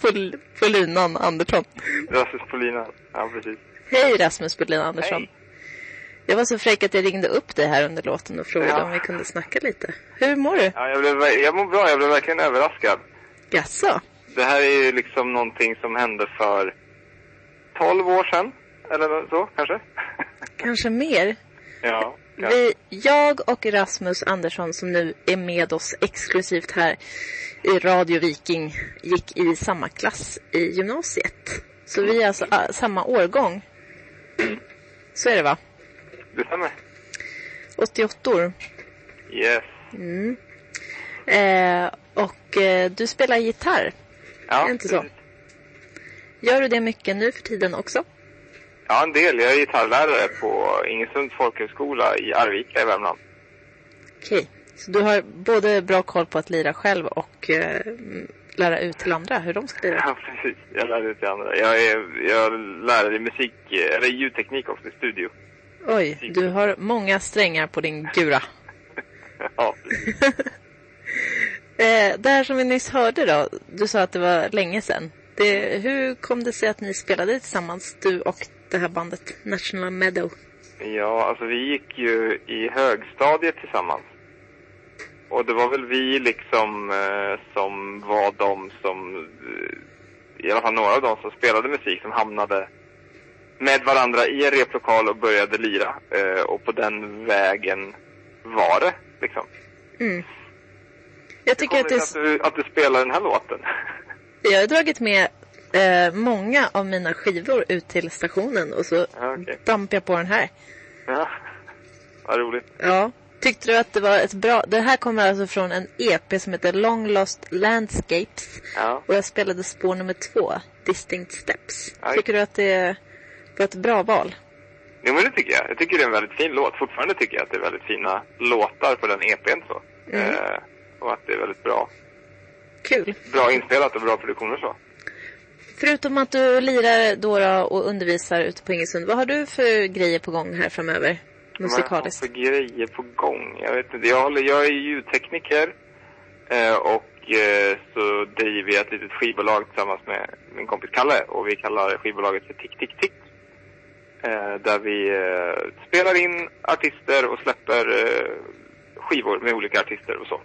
Pol- Polinan Andersson. Rasmus Polina. Ja, precis. Hej Rasmus Polinan Andersson. Jag var så fräck att jag ringde upp dig här under låten och frågade Ja. om vi kunde snacka lite. Hur mår du? Ja, jag, blev, jag mår bra, jag blev verkligen överraskad. Jaså? Det här är ju liksom någonting som hände för 12 år sedan. Eller så, kanske? Kanske mer? Ja. ja. Vi, jag och Rasmus Andersson som nu är med oss exklusivt här i Radio Viking gick i samma klass i gymnasiet. Så vi är alltså ah, samma årgång. Så är det va? Det stämmer. 88 år. Yes. Mm. Eh, och eh, du spelar gitarr, Ja, inte så? Gör du det mycket nu för tiden också? Ja, en del. Jag är gitarrlärare på Ingesunds folkhögskola i Arvika i Värmland. Okej, så du har både bra koll på att lira själv och eh, lära ut till andra hur de ska lira? Ja, precis. Jag lär ut till andra. Jag är, jag är lärare i musik, eller ljudteknik också, i studio. Oj, du har många strängar på din gura. Ja, Eh, det här som vi nyss hörde då, du sa att det var länge sedan. Det, hur kom det sig att ni spelade tillsammans, du och det här bandet National Meadow? Ja, alltså vi gick ju i högstadiet tillsammans. Och det var väl vi liksom eh, som var de som, eh, i alla fall några av dem som spelade musik som hamnade med varandra i en replokal och började lira. Eh, och på den vägen var det, liksom. Mm. Jag tycker att det Att du, att du spelar den här låten. Jag har dragit med eh, många av mina skivor ut till stationen och så Ja, okej. dampar jag på den här. Ja, vad roligt. Ja. Tyckte du att det var ett bra... Det här kommer alltså från en EP som heter Long Lost Landscapes. Ja. Och jag spelade spår nummer två, Distinct Steps. Ja. Tycker du att det var ett bra val? Jo men det tycker jag. Jag tycker det är en väldigt fin låt. Fortfarande tycker jag att det är väldigt fina låtar på den EPn så. Mm. Eh, och att det är väldigt bra, Kul. bra inspelat och bra produktioner så. Förutom att du lirar då och undervisar ute på Ingesund, vad har du för grejer på gång här framöver? Musikaliskt. Vad har jag för grejer på gång? Jag vet inte. Jag, håller, jag är ljudtekniker. Eh, och eh, så driver jag ett litet skivbolag tillsammans med min kompis Kalle. Och vi kallar skivbolaget för Tick Tick Tick. Eh, där vi eh, spelar in artister och släpper eh, skivor med olika artister och så.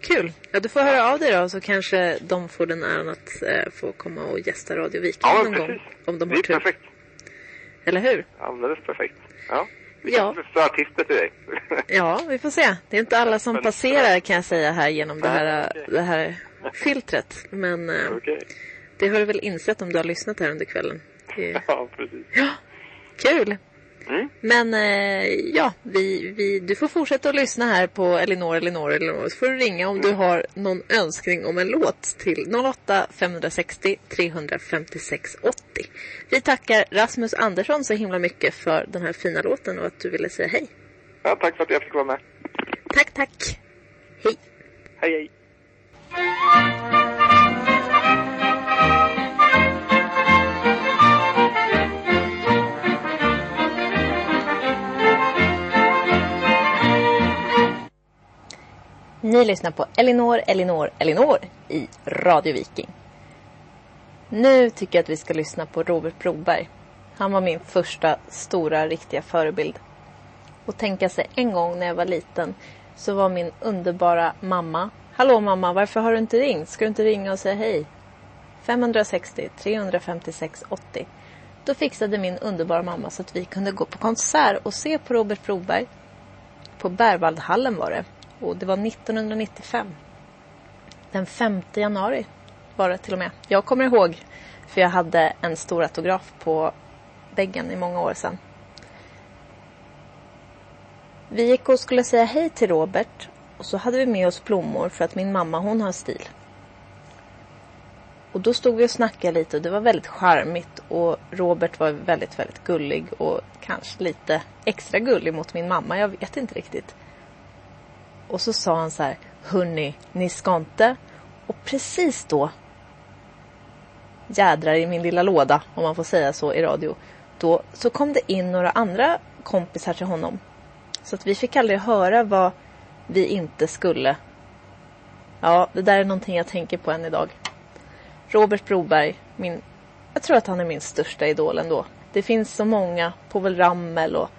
Kul. Ja, du får höra av dig då så kanske de får den äran att eh, få komma och gästa Radio Viking Ja, någon precis. gång. Om de Det har är tur. perfekt. Eller hur? Alldeles perfekt. Ja. Vi Ja. kan artister till dig. Ja, vi får se. Det är inte alla som passerar kan jag säga här genom det här, okej. det här filtret. Men eh, Okej. det har du väl insett om du har lyssnat här under kvällen. Det... Ja, precis. Kul! Mm. Men eh, ja, vi, vi, du får fortsätta att lyssna här på Elinor, Elinor, Elinor. Så får du ringa om du har någon önskning om en låt till 08 560 356 80. Vi tackar Rasmus Andersson så himla mycket för den här fina låten och att du ville säga hej. Ja, tack för att jag fick vara med. Tack, tack. Hej. Hej, hej. Ni lyssnar på Elinor, Elinor, Elinor i Radio Viking. Nu tycker jag att vi ska lyssna på Robert Broberg. Han var min första stora riktiga förebild. Och tänka sig en gång när jag var liten så var min underbara mamma. Hallå mamma, varför har du inte ringt? Ska du inte ringa och säga hej? 560 356 80. Då fixade min underbara mamma så att vi kunde gå på konsert och se på Robert Broberg. På Berwaldhallen var det. Och det var 1995. Den 5 januari var det till och med. Jag kommer ihåg för jag hade en stor autograf på väggen i många år sedan. Vi gick och skulle säga hej till Robert och så hade vi med oss blommor för att min mamma hon har stil. Och då stod vi och snackade lite och det var väldigt charmigt och Robert var väldigt, väldigt gullig och kanske lite extra gullig mot min mamma. Jag vet inte riktigt. Och så sa han så här, hörni, ni ska inte. Och precis då, jädrar i min lilla låda, om man får säga så i radio. Då så kom det in några andra kompisar till honom. Så att vi fick aldrig höra vad vi inte skulle. Ja, det där är någonting jag tänker på än idag. Robert Broberg, min, jag tror att han är min största idol ändå. Det finns så många, Povel Ramel och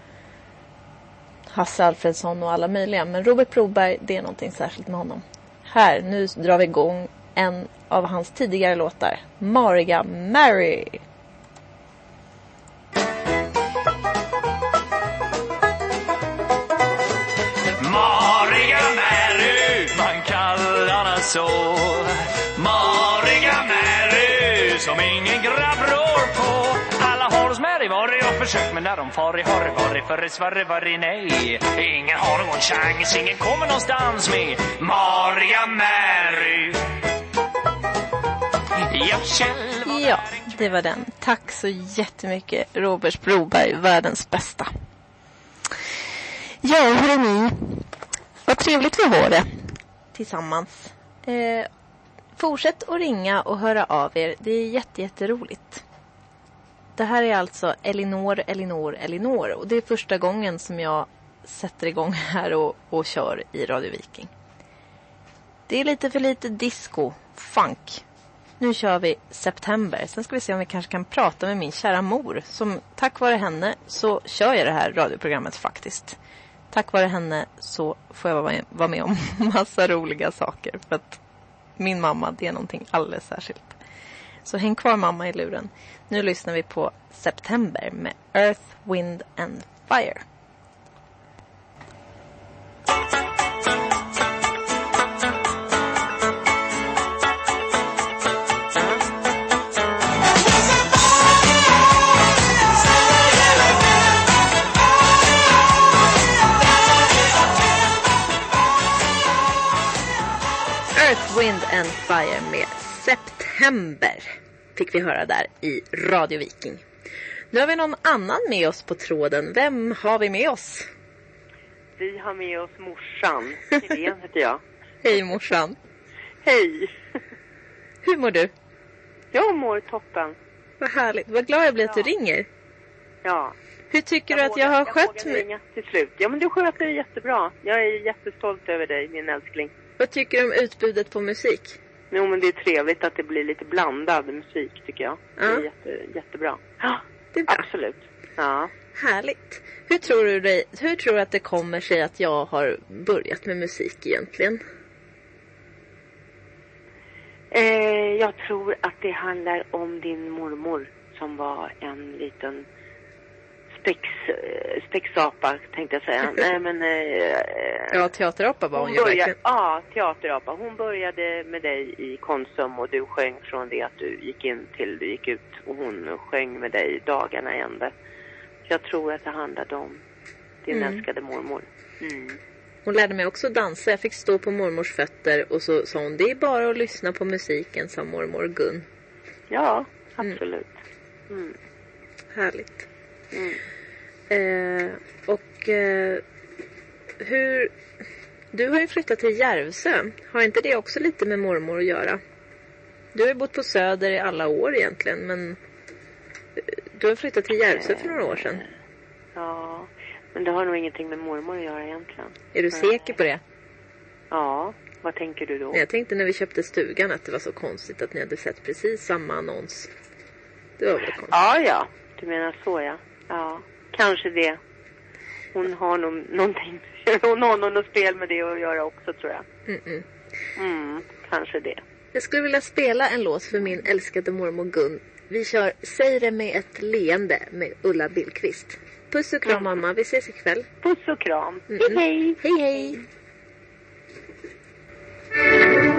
Hasse Alfredsson och alla möjliga. Men Robert Broberg, det är någonting särskilt med honom. Här, nu drar vi igång en av hans tidigare låtar. Mariga Mary. Mariga Mary, man kallar henne så. Och försökt, när de far i har varit för i svarre var nej. Ingen har någon chans, ingen kommer någonstans med Maria Mary. Jag Kjell Ja, det var den. Tack så jättemycket Robert Broberg, världens bästa. Ja, hörrni. Vad trevligt vi har det tillsammans. Eh, fortsätt att ringa och höra av er. Det är jätteroligt. jätte, jätteroligt. Det här är alltså Elinor, Elinor, Elinor. Och det är första gången som jag sätter igång här och, och kör i Radio Viking. Det är lite för lite disco, funk. Nu kör vi september. Sen ska vi se om vi kanske kan prata med min kära mor. Som tack vare henne så kör jag det här radioprogrammet faktiskt. Tack vare henne så får jag vara med, vara med om massa roliga saker. För att min mamma, det är någonting alldeles särskilt. Så häng kvar mamma i luren. Nu lyssnar vi på September med Earth, Wind and Fire. Earth, Wind and Fire med September fick vi höra där i Radio Viking. Nu har vi någon annan med oss på tråden. Vem har vi med oss? Vi har med oss morsan. Helene heter jag. Hej morsan. Hej. Hur mår du? Jag mår toppen. Vad härligt. Vad glad jag blir att du ringer. Ja. Hur tycker du att jag har skött Jag vågade mig? ringa till slut. Ja, men du sköter det jättebra. Jag är jättestolt över dig, min älskling. Vad tycker du om utbudet på musik? Jo, men det är trevligt att det blir lite blandad musik, tycker jag. Det är Ja. jätte, jättebra. Ja, det är bra. Absolut. Ja. Härligt. Hur tror du dig, hur tror du att det kommer sig att jag har börjat med musik egentligen? Eh, jag tror att det handlar om din mormor som var en liten spex, eh, spexapa, tänkte jag säga. Nej, men... Eh, Ja, teaterapa var hon, hon ju började, verkligen. Ja, teaterapa. Hon började med dig i Konsum och du sjöng från det att du gick in till du gick ut. Och hon sjöng med dig dagarna i ända. Jag tror att det handlade om din Mm. älskade mormor. Mm. Hon lärde mig också dansa. Jag fick stå på mormors fötter och så sa hon det är bara att lyssna på musiken, sa mormor Gun. Ja, absolut. Mm. Härligt. Mm. Eh, och eh, hur... Du har ju flyttat till Järvsö. Har inte det också lite med mormor att göra? Du har ju bott på Söder i alla år egentligen, men eh, du har flyttat till Järvsö för några år sedan. Ja, men det har nog ingenting med mormor att göra egentligen. Är du säker på det? Ja, vad tänker du då? Jag tänkte när vi köpte stugan att det var så konstigt att ni hade sett precis samma annons. Det var väl konstigt. Ja, ja. Du menar så, ja. Ja, kanske det. Hon har nog någonting, hon har nog något spel med det att göra också, tror jag. Mm-mm. Mm, kanske det. Jag skulle vilja spela en låt för min älskade mormor Gun. Vi kör Säg det med ett leende med Ulla Billqvist. Puss och kram mamma, vi ses ikväll. Puss och kram. Mm-mm. Hej, hej. Hej hej.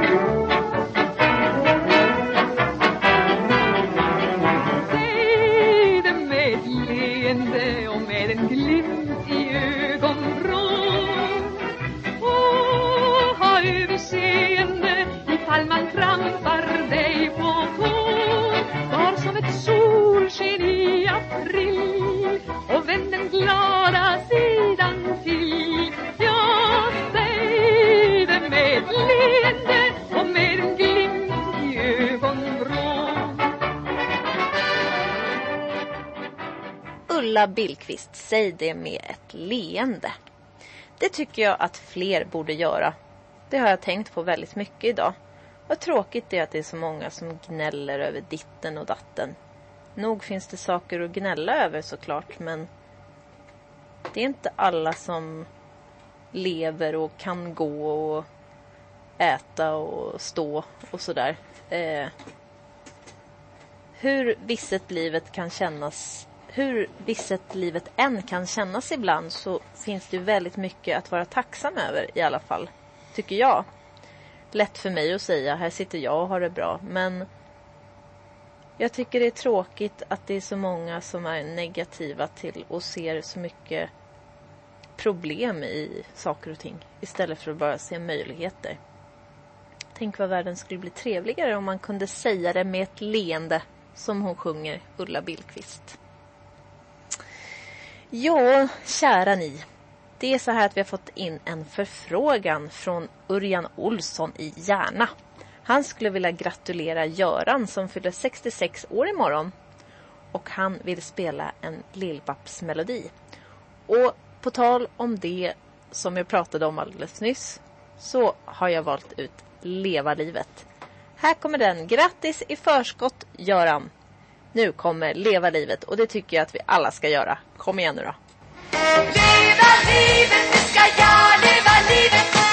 Solsken i april och vänd den glada sidan till. Ja, säg det med ett leende och med en glimt i ögonvrån. Ulla Billqvist, säg det med ett leende. Det tycker jag att fler borde göra. Det har jag tänkt på väldigt mycket idag. Vad tråkigt det är att det är så många som gnäller över ditten och datten. Nog finns det saker att gnälla över såklart, men det är inte alla som lever och kan gå och äta och stå och sådär. Eh, hur visset livet kan kännas hur visset livet än kan kännas ibland så finns det väldigt mycket att vara tacksam över i alla fall. Tycker jag. Lätt för mig att säga, här sitter jag och har det bra. Men jag tycker det är tråkigt att det är så många som är negativa till och ser så mycket problem i saker och ting. Istället för att bara se möjligheter. Tänk vad världen skulle bli trevligare om man kunde säga det med ett leende. Som hon sjunger, Ulla Billqvist. Ja, kära ni. Det är så här att vi har fått in en förfrågan från Örjan Olsson i Järna. Han skulle vilja gratulera Göran som fyller 66 år imorgon. Och han vill spela en Lill-Babs-melodi. Och på tal om det som jag pratade om alldeles nyss så har jag valt ut Leva livet. Här kommer den. Grattis i förskott Göran! Nu kommer Leva livet och det tycker jag att vi alla ska göra. Kom igen nu då. Leva livet, nu ska jag leva livet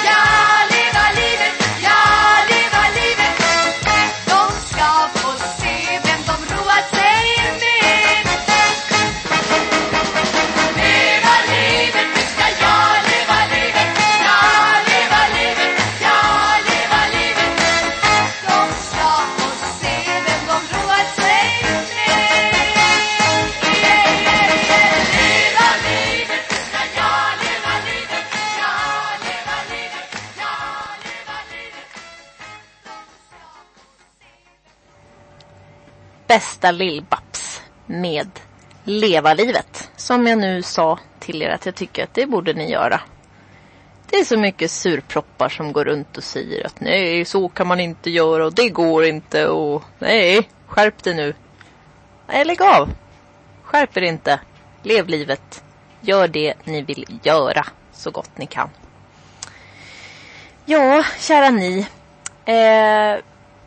bästa Lill-Babs med Leva livet. Som jag nu sa till er att jag tycker att det borde ni göra. Det är så mycket surproppar som går runt och säger att nej, så kan man inte göra och det går inte och nej, skärp dig nu. Nej, lägg av. Skärp er inte. Lev livet. Gör det ni vill göra så gott ni kan. Ja, kära ni. Eh,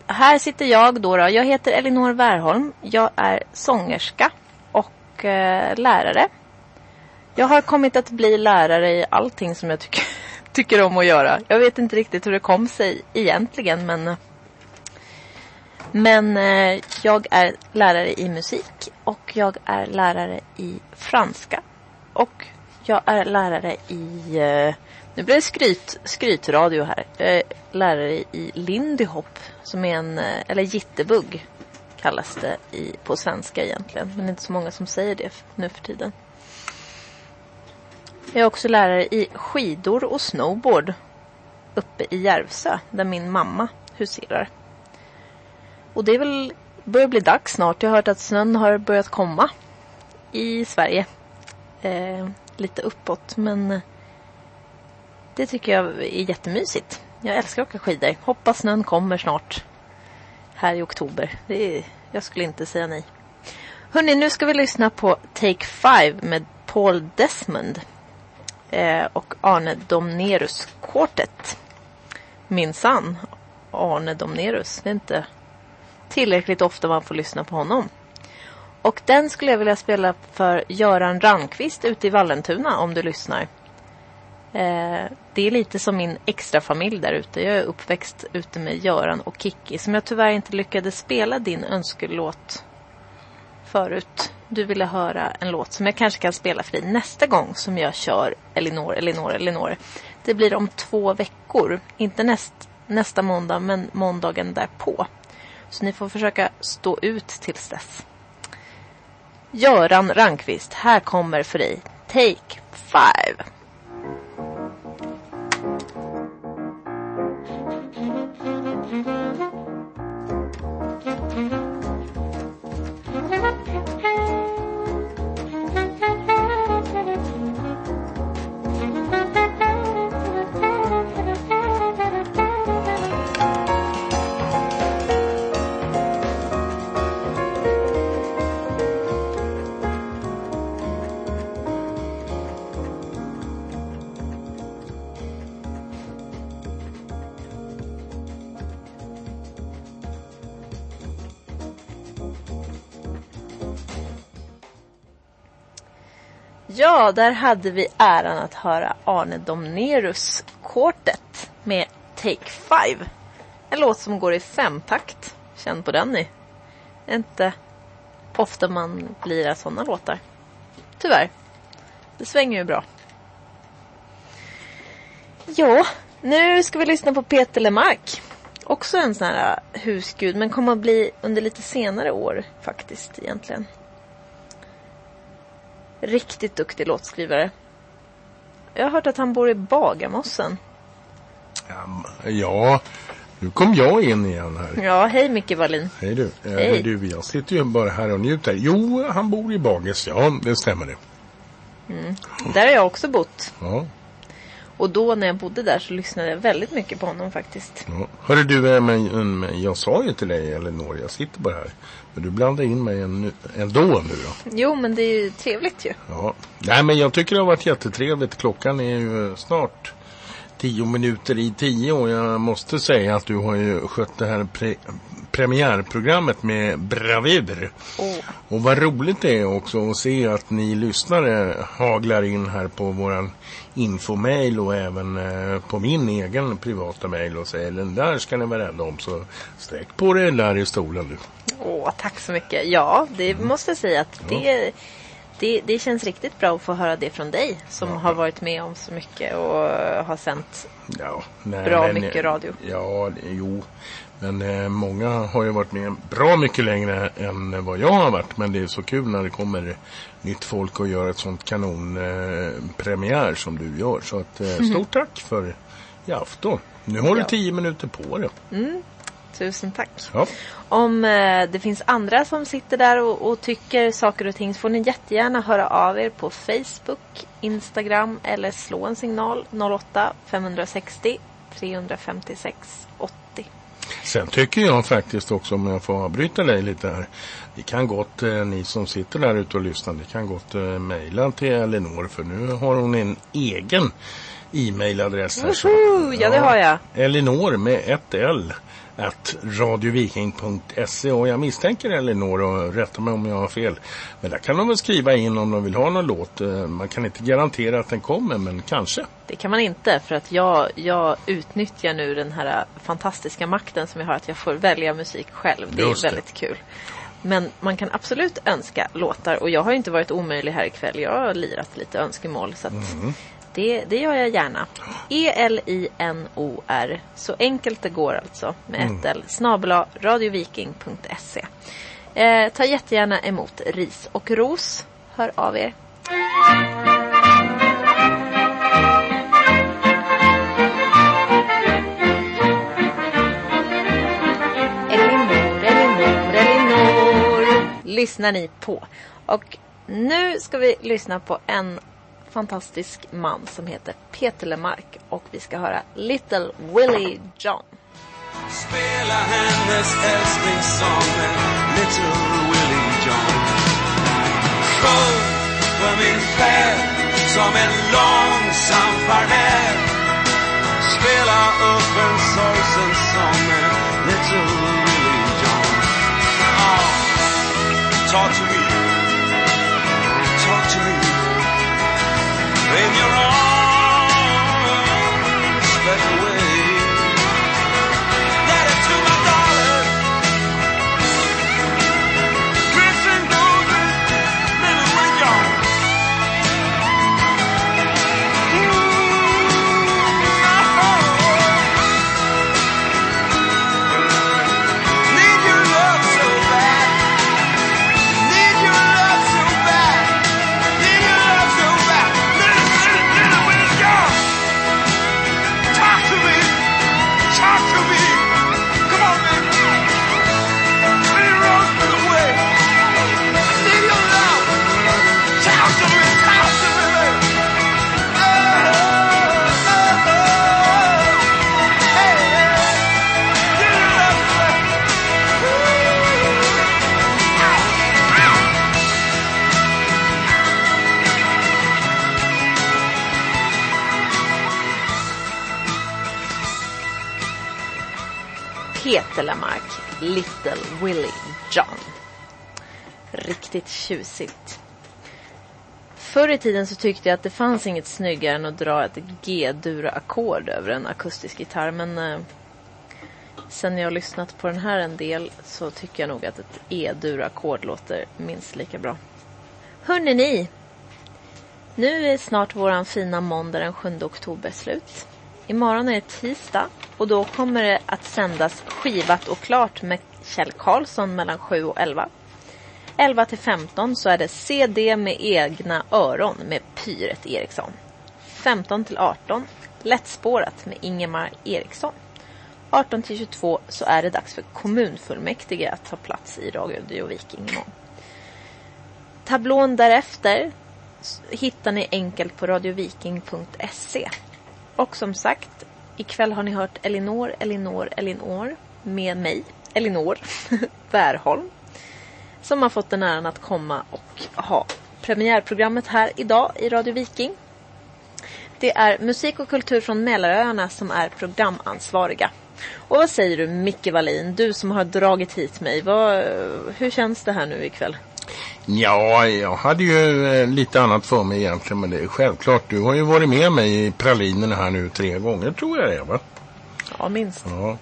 här sitter jag då, då. Jag heter Elinor Wärholm. Jag är sångerska och eh, lärare. Jag har kommit att bli lärare i allting som jag tycker, tycker om att göra. Jag vet inte riktigt hur det kom sig egentligen men men eh, jag är lärare i musik och jag är lärare i franska. Och jag är lärare i, eh, nu blir det skryt, skrytradio här. Jag är lärare i Lindy Hop som är en, eh, eller jittebugg kallas det i, på svenska egentligen. Men det är inte så många som säger det nu för tiden. Jag är också lärare i skidor och snowboard uppe i Järvsö där min mamma huserar. Och det är väl börjar bli dags snart. Jag har hört att snön har börjat komma i Sverige. Eh, lite uppåt men eh, det tycker jag är jättemysigt. Jag älskar att åka skidor. Hoppas snön kommer snart här i oktober. Det är, jag skulle inte säga nej. Hörni, nu ska vi lyssna på Take Five med Paul Desmond eh, och Arne Domnerus Quartet. Minsann, Arne Domnerus. Det är inte tillräckligt ofta man får lyssna på honom. Och den skulle jag vilja spela för Göran Randqvist ute i Vallentuna om du lyssnar. Eh, det är lite som min extra familj där ute. Jag är uppväxt ute med Göran och Kikki som jag tyvärr inte lyckades spela din önskelåt förut. Du ville höra en låt som jag kanske kan spela för dig nästa gång som jag kör Elinor, Elinor, Elinor. Det blir om två veckor. Inte näst, nästa måndag men måndagen därpå. Så ni får försöka stå ut tills dess. Göran Rankvist, här kommer för dig Take Five. Ja, där hade vi äran att höra Arne Domnerus Quartet med Take Five. En låt som går i femtakt. Känn på den ni. Det är inte ofta man lirar sådana låtar. Tyvärr. Det svänger ju bra. Ja, nu ska vi lyssna på Peter Lemark. Också en sån här husgud, men kommer att bli under lite senare år faktiskt egentligen. Riktigt duktig låtskrivare. Jag har hört att han bor i Bagarmossen. Ja, nu kom jag in igen här. Ja, hej Micke Wallin. Hej du. Eh, Hej. du. Jag sitter ju bara här och njuter. Jo, han bor i Bages. Ja, det stämmer det. Mm. Där har jag också bott. Ja. Och då när jag bodde där så lyssnade jag väldigt mycket på honom faktiskt. ja. Hörru du, eh, men, men jag sa ju till dig, Elinor, jag sitter bara här. Men du blandar in mig ändå nu då. Jo, men det är ju trevligt ju. Ja. Nej, men jag tycker det har varit jättetrevligt. Klockan är ju snart tio minuter i tio och jag måste säga att du har ju skött det här pre premiärprogrammet med bravur. Åh. Och vad roligt det är också att se att ni lyssnare haglar in här på våran infomail och även eh, på min egen privata mail och säger den där ska ni vara rädda om så sträck på dig där i stolen du. Åh, tack så mycket. Ja, det måste jag säga att det, det, det känns riktigt bra att få höra det från dig som har varit med om så mycket och har sänt Ja, nej, bra men, mycket radio. Ja, det- jo. Men eh, många har ju varit med bra mycket längre än vad jag har varit. Men det är så kul när det kommer nytt folk och gör ett sånt kanon eh, som du gör. Så att, eh, Mhm. stort tack för i afton. Nu har du Ja. tio minuter på dig. Mm. Tusen tack. Ja. Om eh, det finns andra som sitter där och, och tycker saker och ting så får ni jättegärna höra av er på Facebook, Instagram eller slå en signal 08 560 356 80. Sen tycker jag faktiskt också, om jag får avbryta dig lite här. Vi kan gott, eh, ni som sitter där ute och lyssnar, ni kan gott eh, mejla till Elinor för nu har hon en egen e-mailadress Woho! Ja, det har jag. Elinor med ett L att radioviking.se och jag misstänker Elinor och rätta mig om jag har fel. Men där kan de väl skriva in om de vill ha någon låt. Eh, Man kan inte garantera att den kommer men kanske. Det kan man inte för att jag, jag utnyttjar nu den här fantastiska makten som jag har att jag får välja musik själv. Det Just är det. väldigt kul. Men man kan absolut önska låtar och jag har inte varit omöjlig här ikväll. Jag har lirat lite önskemål så att Mm. Det, det gör jag gärna. E-L-I-N-O-R. Så enkelt det går alltså med Mm. ett L. Snabel-A radioviking.se. Eh, ta jättegärna emot ris och ros. Hör av er. Elinor, Elinor, Elinor lyssnar ni på. Och nu ska vi lyssna på en fantastisk man som heter Peter Lemark och vi ska höra Little Willie John. Spela hennes älsklingssång med Little Willie John. Sjung för min själ som en långsam farväl. Spela upp en sorgsen sång med Little Willie John. oh, talk to me, talk to me. Wave your arms. Riktigt tjusigt. Förr i tiden så tyckte jag att det fanns inget snyggare än att dra ett G-dur-ackord över en akustisk gitarr. Men eh, sen jag har lyssnat på den här en del så tycker jag nog att ett E-dur-ackord låter minst lika bra. Hörrni ni! Nu är snart våran fina måndag den 7 oktober slut. Imorgon är det tisdag och då kommer det att sändas Skivat och klart med Kjell Karlsson mellan 7 och 11. 11 till 15 så är det CD med egna öron med Pyret Eriksson. 15 till 18 Lättspårat med Ingemar Eriksson. 18 till 22 så är det dags för kommunfullmäktige att ta plats i Radio Viking imorgon. Tablån därefter hittar ni enkelt på radioviking.se. Och som sagt, ikväll har ni hört Elinor, Elinor, Elinor med mig, Elinor Bärholm. Som har fått den äran att komma och ha premiärprogrammet här idag i Radio Viking. Det är musik och kultur från Mälaröarna som är programansvariga. Och vad säger du Micke Wallin, du som har dragit hit mig. Vad, hur känns det här nu ikväll? Ja, jag hade ju eh, lite annat för mig egentligen men det är självklart. Du har ju varit med mig i pralinerna här nu tre gånger tror jag det är va? Ja, minst. Ja.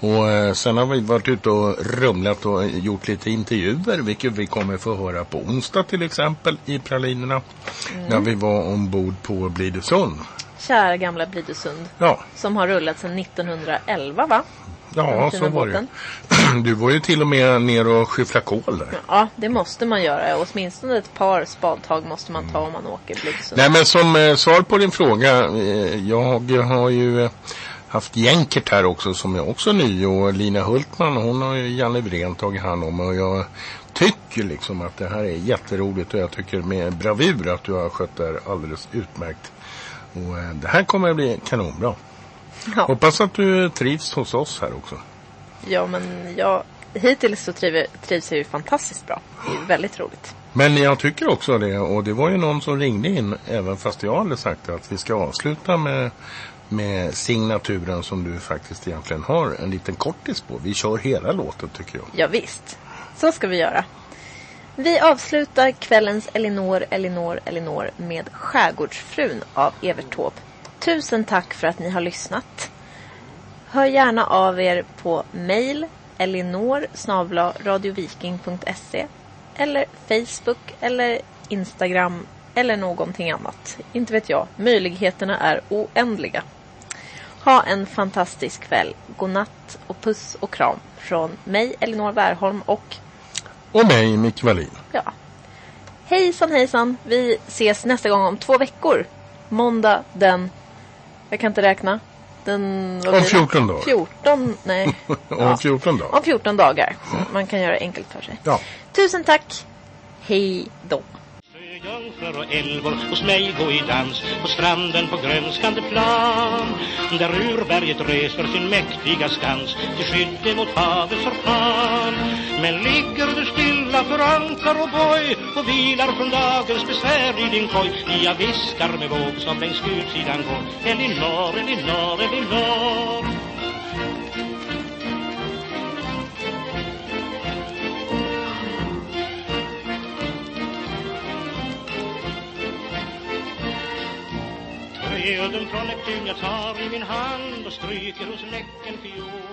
Och eh, sen har vi varit ute och rumlat och gjort lite intervjuer vilket vi kommer få höra på onsdag till exempel i pralinerna. Mm. När vi var ombord på Blidösund. Kära gamla Blidösund. Ja, Som har rullat sedan 1911 va? ja så var det. Du var ju till och med ner och skyffla kol där. Ja, det måste man göra. Åtminstone ett par spadtag måste man ta om man åker Blidösund. Nej men som eh, svar på din fråga. Eh, jag har ju eh, haft Jänkert här också som är också ny och Lina Hultman hon har ju Janne Wren tagit hand om och jag tycker liksom att det här är jätteroligt och jag tycker med bravur att du har skött det här alldeles utmärkt. Och eh, det här kommer att bli kanonbra. Ja. Hoppas att du trivs hos oss här också. Ja, men jag, hittills så triv, trivs jag ju fantastiskt bra. Det är ju väldigt roligt. Men jag tycker också det och det var ju någon som ringde in även fast jag hade sagt att vi ska avsluta med, med signaturen som du faktiskt egentligen har en liten kortis på. Vi kör hela låten tycker jag. Ja, visst. Så ska vi göra. Vi avslutar kvällens Elinor, Elinor, Elinor med Skärgårdsfrun av Evert Taube. Tusen tack för att ni har lyssnat. Hör gärna av er på mail elinor radioviking.se eller Facebook eller Instagram eller någonting annat. Inte vet jag. Möjligheterna är oändliga. Ha en fantastisk kväll. God natt och puss och kram från mig, Elinor Wärholm och Och mig, Micke Wallin. ja. Hejsan hejsan. Vi ses nästa gång om två veckor. Måndag den... Jag kan inte räkna. Den... Om blir det? 14 dagar. 14, nej. Om 14 dagar. Om 14 dagar. Så man kan göra enkelt för sig. Ja. Tusen tack. Hej då. Jungfrur och älvor hos mig gå i dans på stranden på grönskande plan. Där urberget reser sin mäktiga skans till skydd mot havets orkan. Men ligger du stilla för ankar och boj och vilar från dagens besvär i din koj. Jag viskar med våg som längs utsidan går. Elinor, Elinor, Elinor. Träden från Neptun jag tar i min hand och stryker hos näcken fiol.